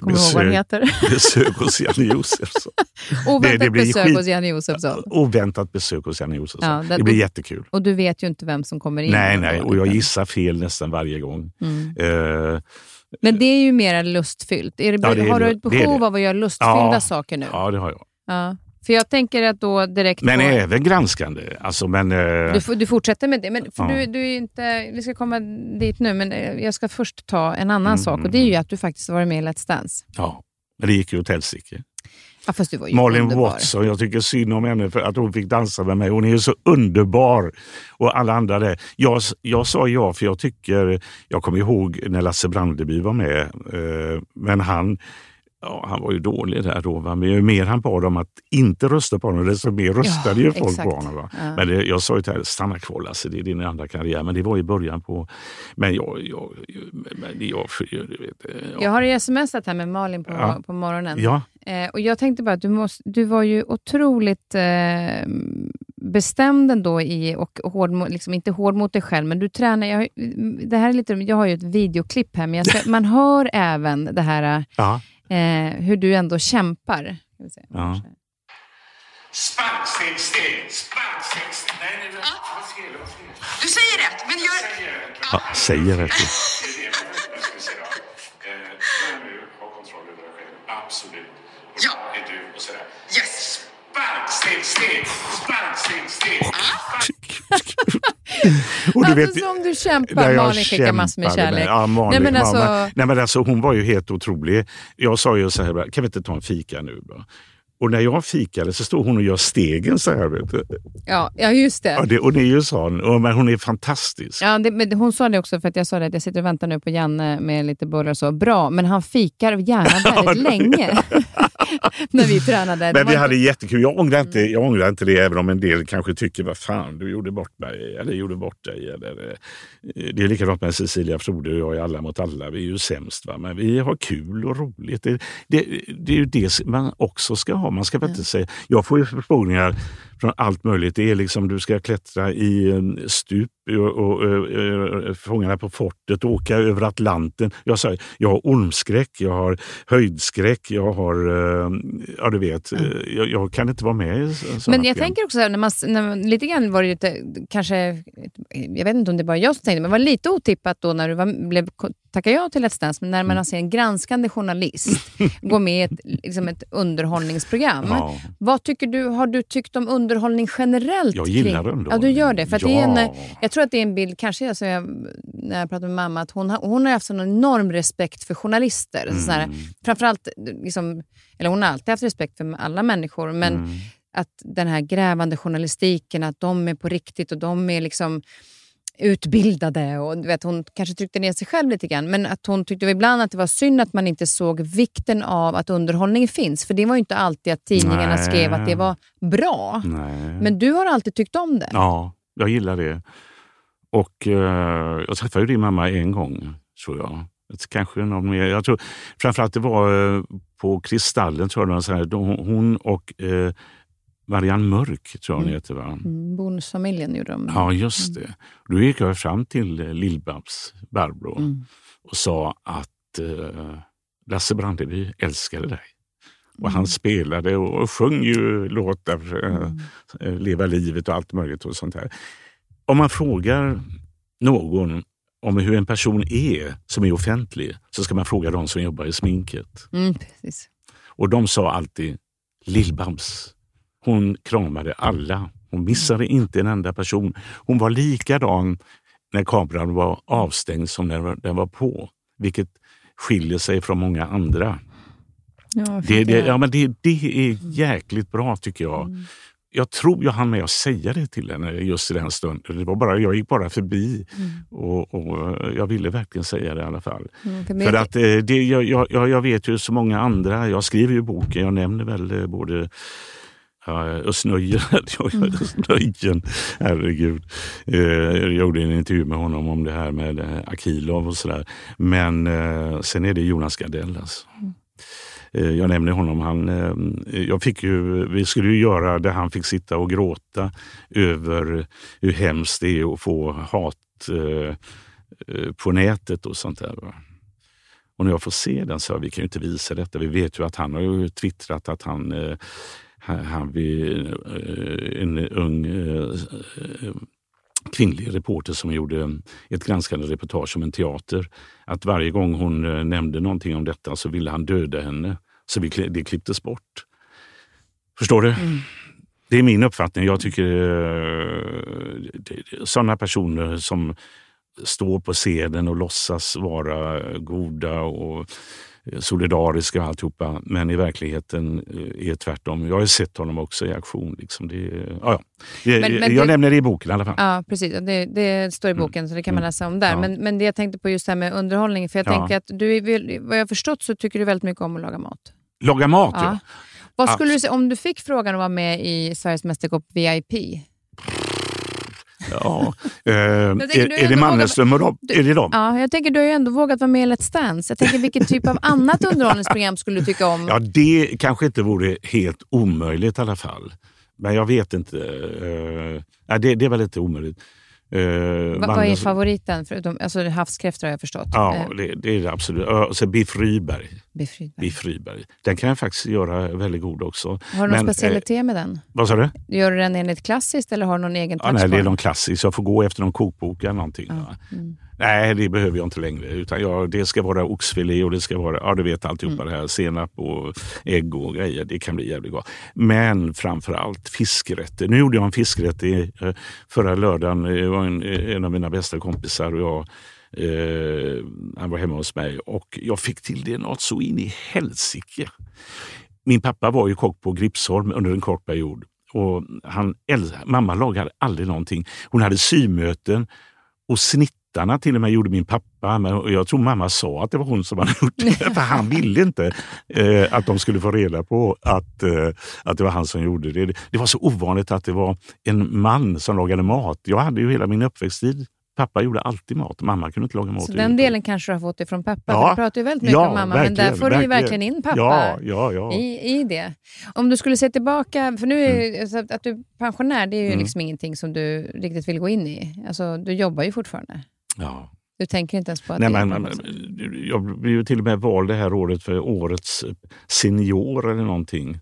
besök hos Janne Josefsson. oväntat det, det besök skit, hos Janne Josefsson. Oväntat besök hos Janne Josefsson. Ja, det, det, blir jättekul. Och du vet ju inte vem som kommer in. Nej, nej och jag gissar fel nästan varje gång. Mm. Uh, Men det är ju mer lustfyllt. Är det, ja, det har du ett behov av att göra lustfyllda ja, saker nu? Ja, det har jag. Ja. För jag tänker att då direkt... Men på... även granskande. Alltså, men, eh... du, du, fortsätter med det. Men ja. du, du är inte, vi ska komma dit nu, men eh, jag ska först ta en annan mm. sak. Och Det är ju att du faktiskt varit med i Let's Dance. Ja, men det gick ju åt helsike. Ja, fast du var ju Malin underbar. Watson, jag tycker synd om henne för att hon fick dansa med mig. Hon är ju så underbar. Och alla andra där. Jag, jag sa ja för jag tycker, jag kommer ihåg när Lasse Brandeby var med, eh, men han Ja, han var ju dålig där då. Va? Men ju mer han bad om att inte rösta på honom, desto mer röstade ja, ju folk exakt. på honom. Va? Ja. Men det, jag sa ju till honom, stanna kvar Lasse, det är din andra karriär. Men det var i början på... Men jag... jag, men jag, jag, vet, ja. jag har smsat här med Malin på, ja. på morgonen. Ja. Eh, och jag tänkte bara att du, måste, du var ju otroligt eh, bestämd ändå i, och hård, liksom inte hård mot dig själv, men du tränar. Jag, det här är lite, jag har ju ett videoklipp här, men man hör även det här ja eh, hur du ändå kämpar. Ja. Du säger rätt, men gör... Ja, säger rätt. Absolut. Ja. Är du och sådär. Yes! Spark, steg, steg. Spark, steg, steg. och du vet, som du kämpar. Malin skickar massor med kärlek. Ja, Malin, nej, men alltså... Ja, nej, men alltså, hon var ju helt otrolig. Jag sa ju så här, kan vi inte ta en fika nu? Då? Och när jag fikade så står hon och gör stegen så här. Vet du. Ja, ja, just det. Ja, det och det är ju sån. Och, men hon är fantastisk. Ja, det, men hon sa det också, för att jag sa det att jag sitter och väntar nu på Janne med lite bullar och så. Bra, men han fikar gärna väldigt länge. när vi tränade. Men vi hade jättekul. Jag ångrar, inte, jag ångrar inte det, även om en del kanske tycker, vad fan, du gjorde bort mig, eller gjorde bort dig. Eller, eh, det är likadant med Cecilia Frode och jag i Alla mot alla. Vi är ju sämst, va? men vi har kul och roligt. Det, det, det är ju det man också ska ha. Man ska inte säga... Jag får ju förfrågningar från allt möjligt. Det är liksom du ska klättra i stup och, och, och, Fångarna på fortet, åka över Atlanten. Jag sa, jag har ormskräck, jag har höjdskräck, jag har... Ja, du vet. Mm. Jag, jag, kan inte vara med i Men jag program. tänker också, när man, när man, lite grann var det lite, kanske... Jag vet inte om det bara jag som tänkte, men var lite otippat då när du var, blev tackar ja till Let's Dance, men när man mm. ser en granskande journalist gå med i ett, liksom ett underhållningsprogram. Ja. Vad tycker du, har du tyckt om underhållning generellt? Jag gillar kring? underhållning. Ja, du gör det. För ja. det är en, jag tror att det är en bild, kanske alltså jag, när jag pratar med mamma, att hon har, hon har haft en enorm respekt för journalister. Mm. Så här, framförallt, liksom, eller hon har alltid haft respekt för alla människor, men mm. att den här grävande journalistiken, att de är på riktigt och de är liksom utbildade. Och, du vet, hon kanske tryckte ner sig själv lite grann, men att hon tyckte ibland att det var synd att man inte såg vikten av att underhållning finns. För det var ju inte alltid att tidningarna Nej. skrev att det var bra. Nej. Men du har alltid tyckt om det. Ja, jag gillar det. Och eh, Jag träffade ju din mamma en gång, tror jag. Kanske någon mer. Jag tror, framförallt det var eh, på Kristallen, tror jag. Hon och eh, Marianne Mörk, tror jag hon mm. heter. Va? Mm, bonusfamiljen gjorde de. Ja, just mm. det. Då gick jag fram till eh, Lill-Babs, Barbro, mm. och sa att eh, Lasse Brandeby älskade dig. Och han mm. spelade och sjöng ju låtar, eh, mm. eh, Leva livet och allt möjligt. och sånt här. Om man frågar någon om hur en person är som är offentlig så ska man fråga de som jobbar i sminket. Mm, precis. Och de sa alltid Lill-Babs, hon kramade alla. Hon missade inte en enda person. Hon var likadan när kameran var avstängd som när den var på, vilket skiljer sig från många andra. Ja, Det, det, ja, men det, det är jäkligt bra tycker jag. Jag tror jag hann med att säga det till henne just i den stunden. Det var bara, jag gick bara förbi och, och jag ville verkligen säga det i alla fall. Mm, för För att eh, det, jag, jag, jag jag vet ju så många andra, jag skriver ju boken, jag nämner väl eh, både Ja, Östnöjen, Östnöjen, herregud. Eh, Jag gjorde en intervju med honom om det här med eh, Akilov och sådär. Men eh, sen är det Jonas Gardell. Alltså. Eh, Jag nämner honom. Han, jag fick ju, vi skulle ju göra där han fick sitta och gråta över hur hemskt det är att få hat på nätet och sånt där. Och när jag får se den så vi kan ju inte visa detta. Vi vet ju att han har ju twittrat att han, han, han vill, eh, en ung eh, eh, kvinnlig reporter som gjorde ett granskande reportage om en teater. Att varje gång hon eh, nämnde någonting om detta så ville han döda henne. Så vi, det klipptes bort. Förstår du? Det är min uppfattning. Jag tycker eh, sådana personer som står på scenen och låtsas vara goda och eh, solidariska och alltihopa, men i verkligheten eh, är tvärtom. Jag har sett honom också i aktion. Liksom. Det, ja, ja. Det, Men- men jag det- nämner det i boken i alla fall. Ja, precis. Det, det står i boken, så det kan man Mm. läsa om där. Ja. Men, men det jag tänkte på just det här med underhållning, för jag Ja. tänker att du, vad jag har förstått så tycker du väldigt mycket om att laga mat. Laga mat, ja. Ja. Vad skulle du säga, om du fick frågan att vara med i Sveriges Mästerkopp VIP? Ja. Eh, är, det Mannerström och dem? Är det dem? Ja, jag tänker du har ju ändå vågat vara med i Let's Dance. Jag tänker vilken typ av annat underhållningsprogram skulle du tycka om? Ja, det kanske inte vore helt omöjligt i alla fall. Men jag vet inte. Nej, det, det är väl inte omöjligt. Uh, Va, vad är favoriten? Förutom, alltså havskräftor har jag förstått. Ja, Eh, det, det är det absolut. Och så Biff Rydberg. Biff Rydberg. Biff Rydberg. Den kan jag faktiskt göra väldigt god också. Har du någon Men, specialitet med den? Vad sa du? Gör du den enligt klassiskt eller har du någon egen Ja, touch nej, på det är någon klassisk. Jag får gå efter någon kokbok eller någonting. Mm. Nej, det behöver jag inte längre. Utan jag, det ska vara oxfilé och det ska vara, ja du vet alltihopa Mm. det här. Senap och ägg och grejer. Det kan bli jävligt gott. Men framför allt fiskrätter. Nu gjorde jag en fiskrätt i, eh, förra lördagen. Det var en, en av mina bästa kompisar och jag Eh, han var hemma hos mig och jag fick till det något så in i helsike. Min pappa var ju kock på Gripsholm under en kort period. Och han, mamma lagade aldrig någonting. Hon hade symöten och snittarna till och med gjorde min pappa. Men jag tror mamma sa att det var hon som hade gjort det. För han ville inte eh, att de skulle få reda på att, eh, att det var han som gjorde det. Det var så ovanligt att det var en man som lagade mat. Jag hade ju hela min uppväxttid Pappa gjorde alltid mat. Mamma kunde inte laga mat. Så den delen kanske du har fått ifrån pappa. Ja. Du pratar ju väldigt mycket Ja, om mamma, men där får du ju verkligen. in pappa Ja, ja, ja. i, i det. Om du skulle se tillbaka, för nu är alltså, att du är pensionär, det är ju Mm. liksom ingenting som du riktigt vill gå in i. Alltså, du jobbar ju fortfarande. ja. Du tänker inte ens på att Nej, det men, men, jag blev ju till och med vald det här året för årets senior eller någonting.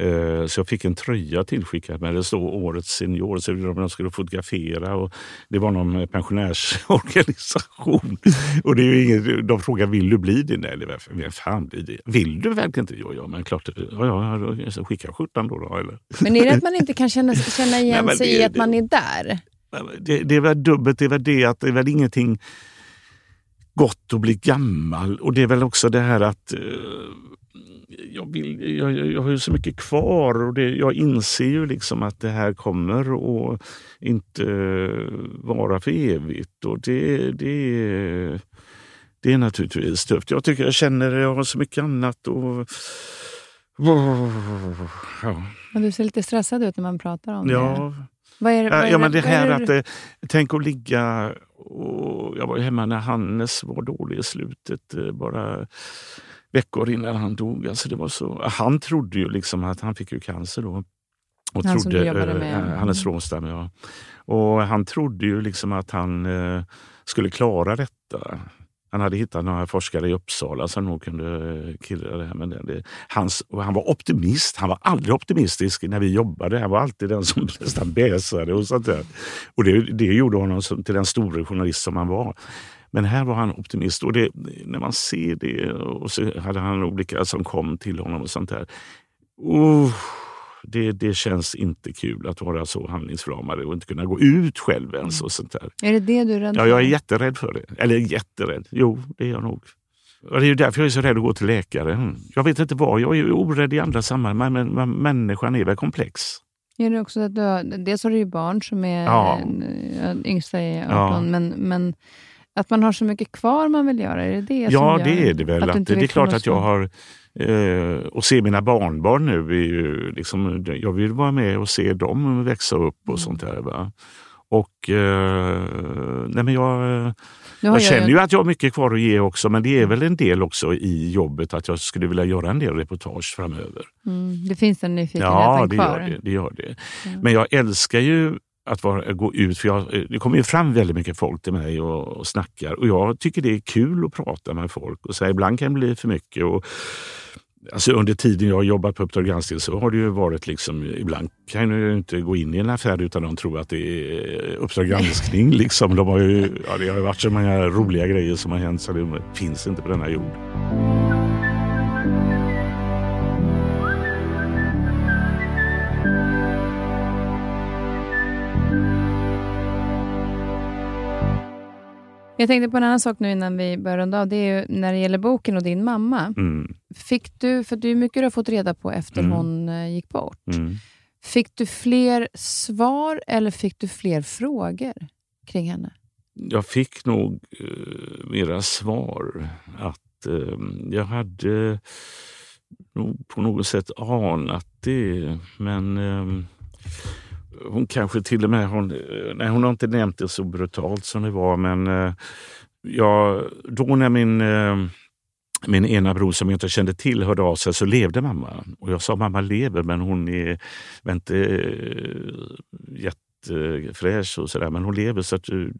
Eh, Så jag fick en tröja tillskickad med det stod årets senior. Så de skulle fotografera och det var någon pensionärsorganisation. Och det är ju ingen, de frågar vill du bli det? Nej, vem- fan blir det? Vill du verkligen inte? Ja, ja men klart. Ja, ja, då- så skicka skjortan då. då eller? Men är det att man inte kan känna, känna igen Nej, sig det- i att det- man är där? Det, det är väl dubbelt, det är väl det att det är väl ingenting gott att bli gammal. Och det är väl också det här att eh, jag, vill, jag, jag har ju så mycket kvar och det, jag inser ju liksom att det här kommer att inte vara för evigt. Och det, det, det är naturligtvis tufft. Jag tycker jag känner att jag har så mycket annat och Ja. Men du ser lite stressad ut när man pratar om det. ja. Vad är, vad är, Ja, men det här det att du- eh, tänk att ligga och jag var ju hemma när Hannes var dålig i slutet, eh, bara veckor innan han dog. Alltså det var så, han trodde ju liksom att han fick ju cancer då. Och Han som du jobbade eh, med. eh, Hannes Rånstam, ja. Och han trodde ju liksom att han eh, skulle klara detta. Han hade hittat några forskare i Uppsala som nog kunde killa det här. Men det, det, hans, han var optimist. Han var aldrig optimistisk när vi jobbade. Han var alltid den som nästan bäsade och sånt där. Och det, det gjorde honom som, till den store journalist som han var. Men här var han optimist och det, när man ser det och så hade han olika som kom till honom och sånt där. Uh, det, det känns inte kul att vara så handlingsförlamad och inte kunna gå ut själv ens. och sånt där. Är det det du är rädd Ja, för? jag är jätterädd för det. Eller jätterädd. Jo, det är jag nog. Och det är ju därför jag är så rädd att gå till läkare. Jag vet inte vad, jag är orädd i andra sammanhang, men, men människan är väl komplex. Är det också att du har, dels har du ju barn som är, Ja. ja. yngsta är 18, Ja. men, men att man har så mycket kvar man vill göra, är det det som Ja, gör det är det väl. Att Att det är klart att jag har... Eh, och se mina barnbarn nu, är ju liksom, jag vill vara med och se dem växa upp och Mm. sånt där. Va? Och eh, nej men jag, jag känner ju att jag har mycket kvar att ge också, men det är väl en del också i jobbet att jag skulle vilja göra en del reportage framöver. Mm, det finns en nyfikenhet Ja, det kvar. gör det, det gör det. Men jag älskar ju att vara, gå ut, för jag, det kommer ju fram väldigt mycket folk till mig och, och snackar. Och jag tycker det är kul att prata med folk. Och så här, ibland kan det bli för mycket. Och, alltså under tiden jag har jobbat på Uppdrag granskning så har det ju varit liksom, ibland kan jag ju inte gå in i en affär utan de tror att det är Uppdrag granskning. liksom. de har ju, ja, det har ju varit så många roliga grejer som har hänt så det finns inte på denna jord. Jag tänkte på en annan sak nu innan vi börjar runda av. Det är ju när det gäller boken och din mamma. Mm, Fick du, för det är mycket du har fått reda på efter Mm. hon eh, gick bort. mm. Fick du fler svar eller fick du fler frågor kring henne? jag fick nog eh, mera svar. Att eh, jag hade nog på något sätt anat det. Men eh, hon kanske till och med... Hon, nej, hon har inte nämnt det så brutalt som det var. Men eh, då när min... Eh, min ena bror som jag inte kände till hörde av sig så levde mamma. Och jag sa mamma lever men hon är var inte eh, jättefräsch och sådär. Men hon lever så att du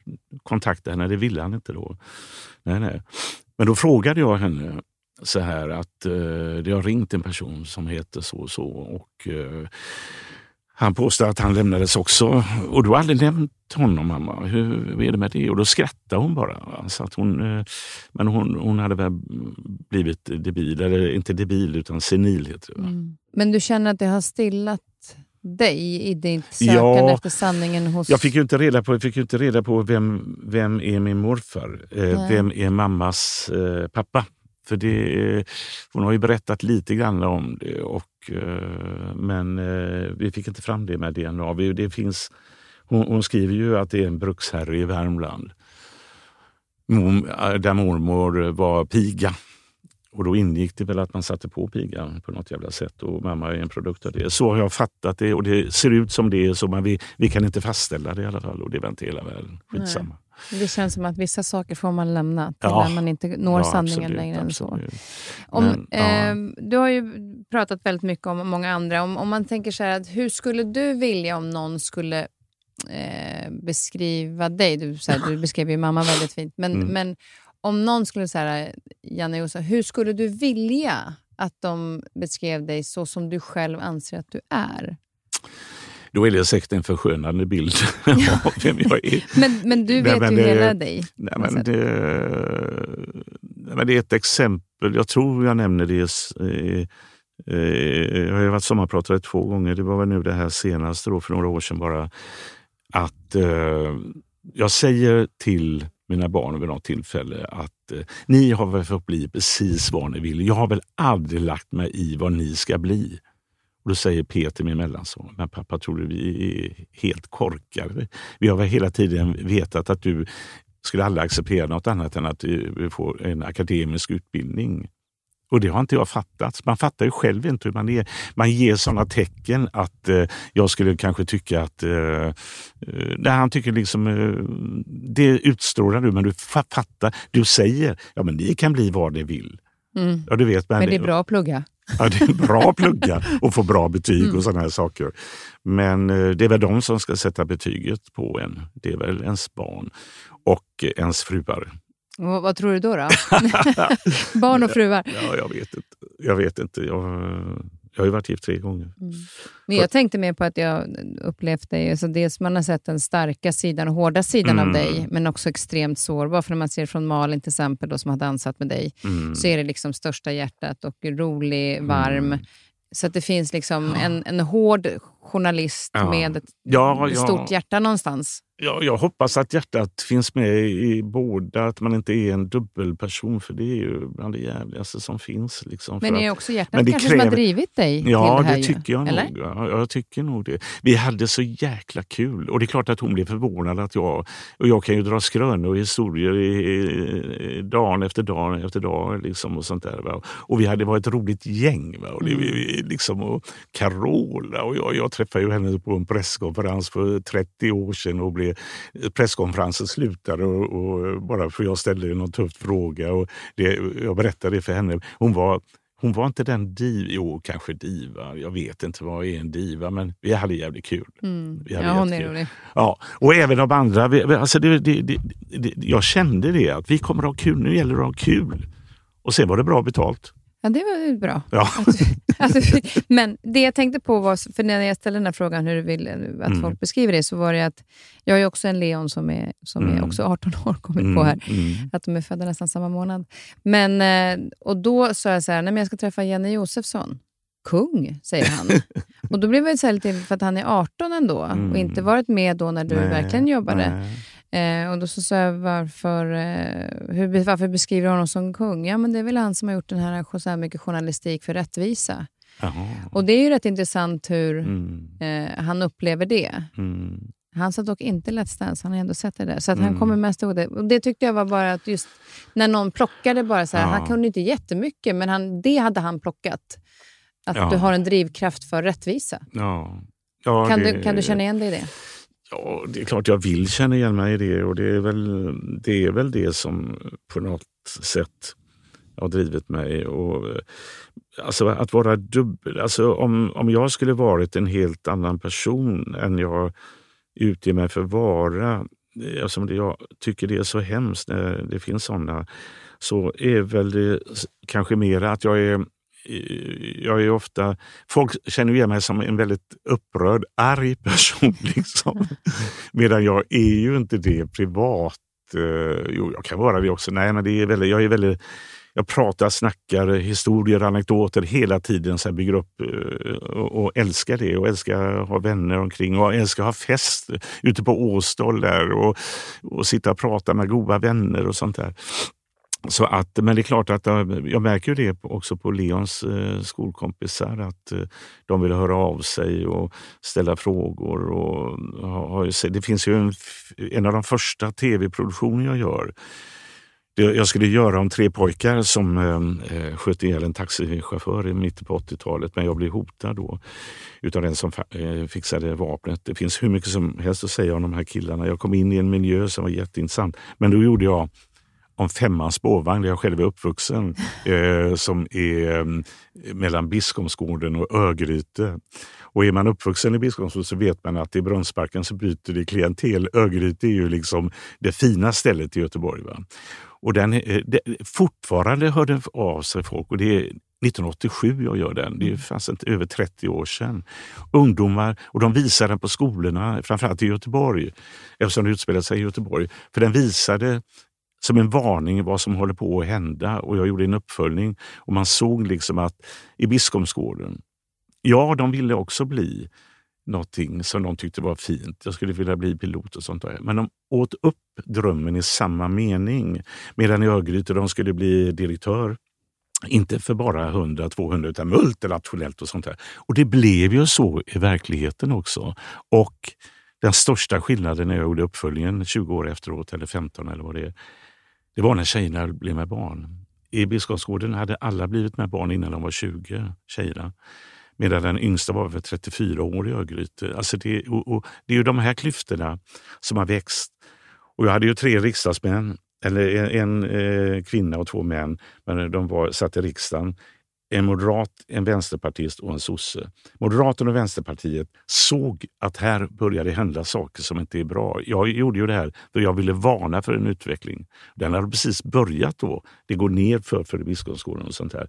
kontakta henne. Det ville han inte då. Nej, nej. Men då frågade jag henne så här att eh, det har ringt en person som heter så och så. Och, eh, han påstår att han lämnades också. Och du har aldrig nämnt honom mamma. Hur, hur är det med det? Och då skrattade hon bara. Så att hon, eh, men hon, hon hade väl blivit debil, eller inte debil utan senil heter det. va? Men du känner att det har stillat dig i ditt sökande Ja. efter sanningen hos... Jag fick ju inte reda på, jag fick inte reda på vem, vem är min morfar. Eh, vem är mammas eh, pappa? För det, hon har ju berättat lite grann om det. Och, men eh, vi fick inte fram det med DNA. Det finns, hon, hon skriver ju att det är en bruksherre i Värmland. Eh, där mormor var piga. Och då ingick det väl att man satte på pigan på något jävla sätt och mamma är en produkt av det. Så har jag fattat det och det ser ut som det är så men vi, vi kan inte fastställa det i alla fall och det är väl inte hela världen. Skitsamma. Det känns som att vissa saker får man lämna till Ja. när man inte når Ja, sanningen absolut, längre än så. Om, Men, ja. ehm, du har ju pratat väldigt mycket om många andra. Om, om man tänker så här, att hur skulle du vilja om någon skulle eh, beskriva dig? Du, så här, du beskrev ju mamma väldigt fint. Men, Mm. men om någon skulle säga, Janne Josef, hur skulle du vilja att de beskrev dig så som du själv anser att du är? Då är det säkert en förskönande bild av vem jag är. Men, men du Nej, vet men ju det- hela dig. Nej, men det, nej, men det är ett exempel. Jag tror jag nämner det. eh, Jag har ju varit sommarpratare två gånger. Det var väl nu det här senaste då, för några år sedan bara. Att eh, jag säger till mina barn vid något tillfälle att eh, ni har väl fått bli precis vad ni vill. Jag har väl aldrig lagt mig i vad ni ska bli. Och Då säger Peter, min mellanson, men pappa tror du vi är helt korkade? Vi har väl hela tiden vetat att du skulle aldrig acceptera något annat än att du får en akademisk utbildning. Och det har inte jag fattat. Man fattar ju själv inte hur man är. Man ger sådana tecken att eh, jag skulle kanske tycka att... Eh, eh, nej, han tycker liksom... Eh, det utstrålar du, men du fa- fattar. Du säger, ja men ni kan bli vad ni vill. Mm. Ja, du vet, Men det är bra att plugga. Ja, det är bra att plugga och få bra betyg och sådana här saker. Men eh, det är väl de som ska sätta betyget på en. Det är väl ens barn och ens fruar. Och vad tror du då? då? Barn och fruar. Ja, jag vet inte. Jag vet inte. Jag, jag har ju varit gift tre gånger. Men jag tänkte mer på att jag upplevt dig, alltså dels man har sett den starka sidan och hårda sidan av Mm. dig, men också extremt sårbar. För när man ser från Malin till exempel, då, som har dansat med dig, Mm. så är det liksom största hjärtat och rolig, varm. Så att det finns liksom en, en hård, journalist Ja. med ett Ja, ja. stort hjärta någonstans. Ja, jag hoppas att hjärtat finns med i båda, att man inte är en dubbelperson, för det är ju bland det jävligaste som finns. Liksom, Men är också hjärtat men det kanske som har kräver- drivit dig Ja, till det här? det ju? tycker jag Eller? nog. Ja, jag tycker nog det. Vi hade så jäkla kul. Och det är klart att hon blev förvånad att jag... Och jag kan ju dra skrönor och historier i, i, dagen efter dag efter dag. Liksom, och sånt där, va? Och vi hade varit ett roligt gäng. Va? Och det, vi, liksom, och Carola och jag, jag träffade ju henne på en presskonferens för 30 år sedan och blev, presskonferensen slutade och, och bara för jag ställde någon tuff fråga. Och det, jag berättade det för henne. Hon var hon var inte den div, jo kanske diva, jag vet inte vad är en diva, men vi hade jävligt kul. Mm. Vi hade Ja, hon är rolig. Ja, och även de andra. Vi, alltså det, det, det, det, jag kände det, att vi kommer att ha kul, nu gäller det att ha kul. Och sen var det bra betalt. Ja, det var ju bra. Ja. Du fick- men det jag tänkte på var, för när jag ställde den här frågan hur du vill att Mm. folk beskriver det, så var det att jag är också en Leon som är, som är Mm. också 18 år, kommit på här. mm. Att de är födda nästan samma månad. Men, eh, och då sa jag så här, nej men jag ska träffa Jenny Josefsson. Kung, säger han. och då blev jag så lite, för att han är 18 ändå och Mm. inte varit med då när du Nej, verkligen jobbade. nej. Eh, och då så sa jag, varför, eh, hur, varför beskriver du honom som kung? Ja, men det är väl han som har gjort den här så här mycket journalistik för rättvisa. Jaha. Och det är ju rätt intressant hur Mm, eh, han upplever det. mm. Han sa dock inte Let's Dance, han har ändå sett det där. Så att han Mm. kommer mest ihåg det. Och det tyckte jag var bara att just när någon plockade bara så här, Ja. han kunde inte jättemycket, men han, det hade han plockat. Att Ja. du har en drivkraft för rättvisa. Ja, Kan, det- du, kan du känna igen dig i det? Ja, det är klart jag vill känna igen mig i det och det är väl det, är väl det som på något sätt har drivit mig. Och, eh, alltså att vara dubbel, alltså om, om jag skulle varit en helt annan person än jag utger mig för att vara, eftersom alltså jag tycker det är så hemskt när det finns sådana, så är väl det kanske mera att jag är jag är ofta, folk känner igen mig som en väldigt upprörd, arg person. Liksom. Medan jag är ju inte det privat. Eh, jo, jag kan vara det också. Nej, men det är väldigt, jag är väldigt jag pratar, snackar historier, anekdoter hela tiden. Så här bygger upp eh, och, och älskar det. Och älskar att ha vänner omkring och älskar att ha fest ute på Åstol där och, och sitta och prata med goda vänner och sånt där. Så att, men det är klart att eh, jag märker ju det också på Leons eh, skolkompisar att eh, de vill höra av sig och ställa frågor. Och, mm, har, det finns ju en, en av de första tv-produktioner jag gör. Jag skulle göra om tre pojkar som eh, sköt ihjäl en taxichaufför i mitten på 80-talet men jag blev hotad då utav den som eh, fixade vapnet. Det finns hur mycket som helst att säga om de här killarna. Jag kom in i en miljö som var jätteintressant. Men då gjorde jag om Femmans spårvagn där jag själv är uppvuxen eh, som är eh, mellan Biskopsgården och Örgryte. Och är man uppvuxen i Biskopsgården så vet man att i Brunnsparken så byter det klientel. Örgryte är ju liksom det fina stället i Göteborg. Va? Och den, eh, det, fortfarande hör det av sig folk och det är 1987 jag gör den. Det är fast inte över 30 år sedan. Ungdomar, och de visar den på skolorna, framförallt i Göteborg, eftersom det utspelar sig i Göteborg. För den visade som en varning vad som håller på att hända och jag gjorde en uppföljning och man såg liksom att i Biskopsgården, ja de ville också bli någonting som de tyckte var fint. Jag skulle vilja bli pilot och sånt där. Men de åt upp drömmen i samma mening. Medan i Örgryte de skulle bli direktör. Inte för bara 100-200 utan multinationellt och sånt där. Och det blev ju så i verkligheten också. Och den största skillnaden när jag gjorde uppföljningen 20 år efteråt, eller 15 eller vad det är, det var när tjejerna blev med barn. I Biskopsgården hade alla blivit med barn innan de var 20, tjejerna. Medan den yngsta var över 34 år i Örgryte. Alltså det, och, och, det är ju de här klyftorna som har växt. Och jag hade ju tre riksdagsmän, eller en, en eh, kvinna och två män, men de var, satt i riksdagen. En moderat, en vänsterpartist och en sosse. Moderaterna och Vänsterpartiet såg att här började hända saker som inte är bra. Jag gjorde ju det här för jag ville varna för en utveckling. Den hade precis börjat då. Det går ner för, för Biskopsgården och sånt här.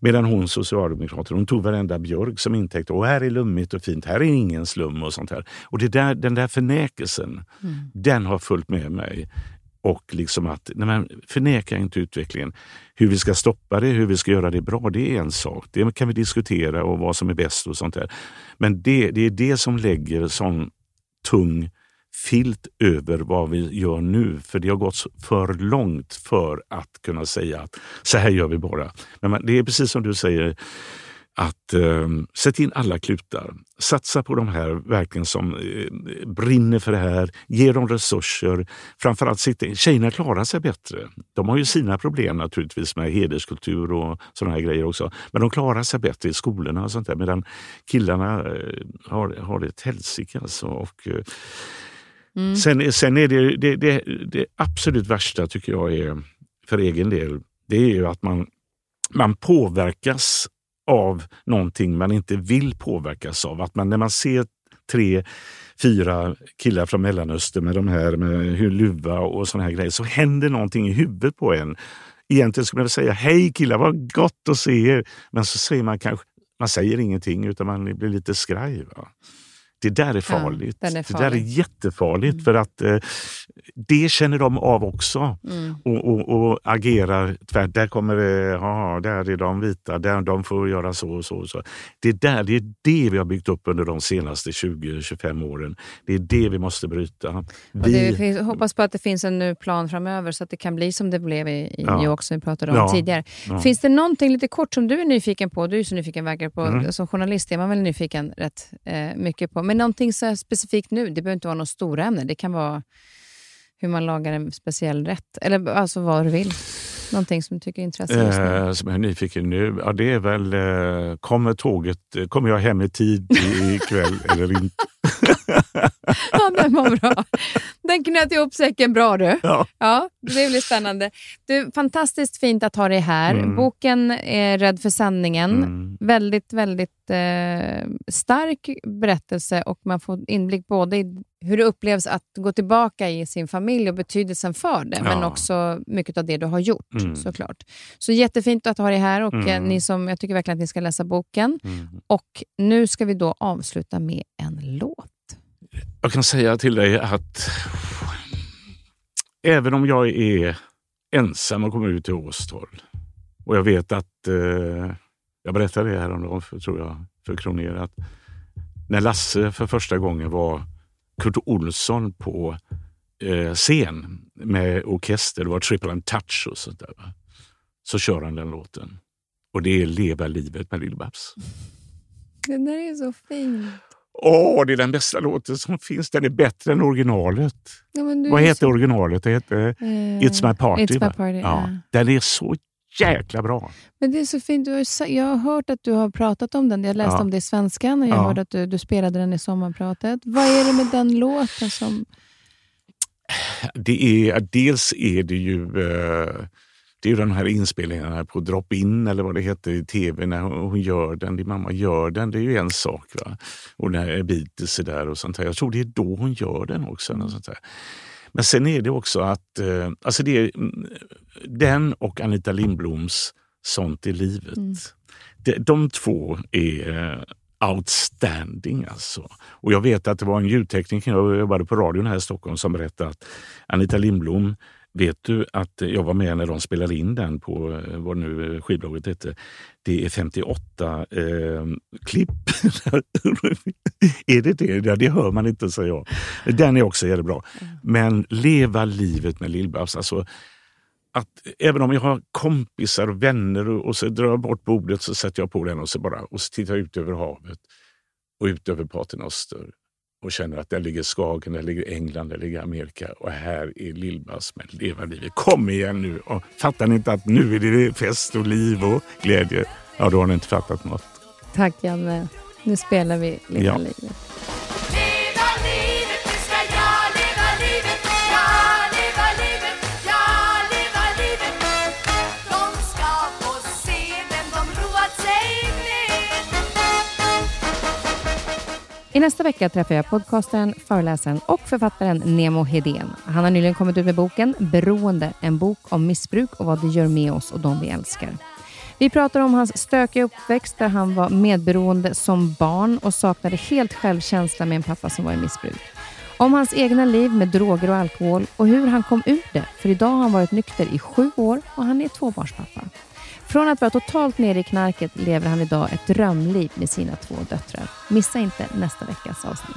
Medan hon, socialdemokraten, hon tog varenda björk som intäkt. Och här är lummigt och fint, här är ingen slum och sånt här. Och det där, den där förnäkelsen, den har följt med mig och liksom att nej men, förneka inte utvecklingen. Hur vi ska stoppa det, hur vi ska göra det bra, det är en sak. Det kan vi diskutera och vad som är bäst och sånt där. Men det, det är det som lägger sån tung filt över vad vi gör nu. För det har gått för långt för att kunna säga att så här gör vi bara. Men det är precis som du säger, att eh, sätta in alla klutar. Satsa på de här verkligen som eh, brinner för det här. Ge dem resurser. Framförallt sitta Tjejerna klarar sig bättre. De har ju sina problem naturligtvis med hederskultur och sådana här grejer också. Men de klarar sig bättre i skolorna och sånt där. Medan killarna eh, har, har det ett helsike alltså. Och, eh, mm. sen, sen är det, det, det, det absolut värsta tycker jag är, för egen del, det är ju att man man påverkas av någonting man inte vill påverkas av. Att man när man ser tre, fyra killar från Mellanöstern med de här med luva och såna här grejer så händer någonting i huvudet på en. Egentligen skulle man säga hej killar, vad gott att se er. Men så säger man kanske, man säger ingenting utan man blir lite skraj. Va? Det där är farligt. Ja, är farlig. Det där är jättefarligt mm. för att eh, det känner de av också mm. och, och, och, agerar tvärt. Där kommer det, ja, där är de vita, där de får göra så och så. Och så. Det, där, det är det vi har byggt upp under de senaste 20-25 åren. Det är det vi måste bryta. Vi, vi hoppas på att det finns en plan framöver så att det kan bli som det blev i, i ja. New York som vi pratade om ja. tidigare. Ja. Finns det någonting lite kort som du är nyfiken på? Du är så nyfiken verkar på. Mm. Som journalist är man väl nyfiken rätt eh, mycket på. Men någonting så specifikt nu, det behöver inte vara något stora ämne. Det kan vara hur man lagar en speciell rätt. Eller alltså vad du vill. Någonting som du tycker är intressant eh, Som jag är nyfiken nu? Ja, det är väl, eh, kommer tåget, eh, kommer jag hem i tid ikväll eller inte? ja, den var bra. Den knöt ihop säcken bra du. Ja. ja det blir spännande. Du, fantastiskt fint att ha dig här. Mm. Boken är Rädd för sanningen. Mm. Väldigt, väldigt eh, stark berättelse och man får inblick både i hur det upplevs att gå tillbaka i sin familj och betydelsen för det, ja. men också mycket av det du har gjort mm. såklart. Så jättefint att ha dig här och eh, mm. ni som, jag tycker verkligen att ni ska läsa boken. Mm. Och nu ska vi då avsluta med en låt. Jag kan säga till dig att även om jag är ensam och kommer ut till Åstol och jag vet att, eh, jag berättade det häromdagen, för, tror jag, för Kronér, att när Lasse för första gången var Kurt Olsson på eh, scen med orkester, det var Triple and Touch och sånt där. Så kör han den låten. Och det är Leva livet med Lill-Babs. Den där är så fin. Åh, det är den bästa låten som finns. Den är bättre än originalet. Ja, Vad heter så... originalet? Det heter uh, It's My Party. It's my party ja. Yeah. Den är så jäkla bra. Men det är så fint. Jag har hört att du har pratat om den. Jag läste ja. om det i Svenskan och jag ja. hörde att du, du, spelade den i sommarpratet. Vad är det med den låten som... Det är, dels är det ju uh, det är ju de här inspelningarna på drop-in eller vad det heter i tv när hon gör den. Din mamma gör den, det är ju en sak. Va? Och när Beatles är där och sånt här. Jag tror det är då hon gör den också. Och sånt här. Men sen är det också att eh, alltså det är, mm, den och Anita Lindbloms Sånt i livet. Mm. De, de två är eh, outstanding. Alltså. Och jag vet att det var en ljudtekniker, jag jobbade på radion här i Stockholm, som berättade att Anita Lindblom Vet du att jag var med när de spelade in den på eh, vad nu skivbolaget hette. Det är 58 eh, klipp. är det det? Ja, det hör man inte, säger jag. Den är också jättebra. Mm. Men leva livet med Lill-Babs. Alltså, att även om jag har kompisar och vänner och, och så drar jag bort bordet så sätter jag på den och så bara och så tittar jag ut över havet och ut över Paternoster och känner att där ligger Skagen, där ligger England, där ligger Amerika och här är Lill-Babs med Leva livet. Kom igen nu! Och fattar ni inte att nu är det fest och liv och glädje? Ja, då har ni inte fattat något. Tack Janne. Nu spelar vi Leva ja. livet. I nästa vecka träffar jag podcastaren, föreläsaren och författaren Nemo Hedén. Han har nyligen kommit ut med boken Beroende, en bok om missbruk och vad det gör med oss och de vi älskar. Vi pratar om hans stökiga uppväxt där han var medberoende som barn och saknade helt självkänsla med en pappa som var i missbruk. Om hans egna liv med droger och alkohol och hur han kom ur det, för idag har han varit nykter i sju år och han är tvåbarnspappa. Från att vara totalt nere i knarket lever han idag ett drömliv med sina två döttrar. Missa inte nästa veckas avsnitt.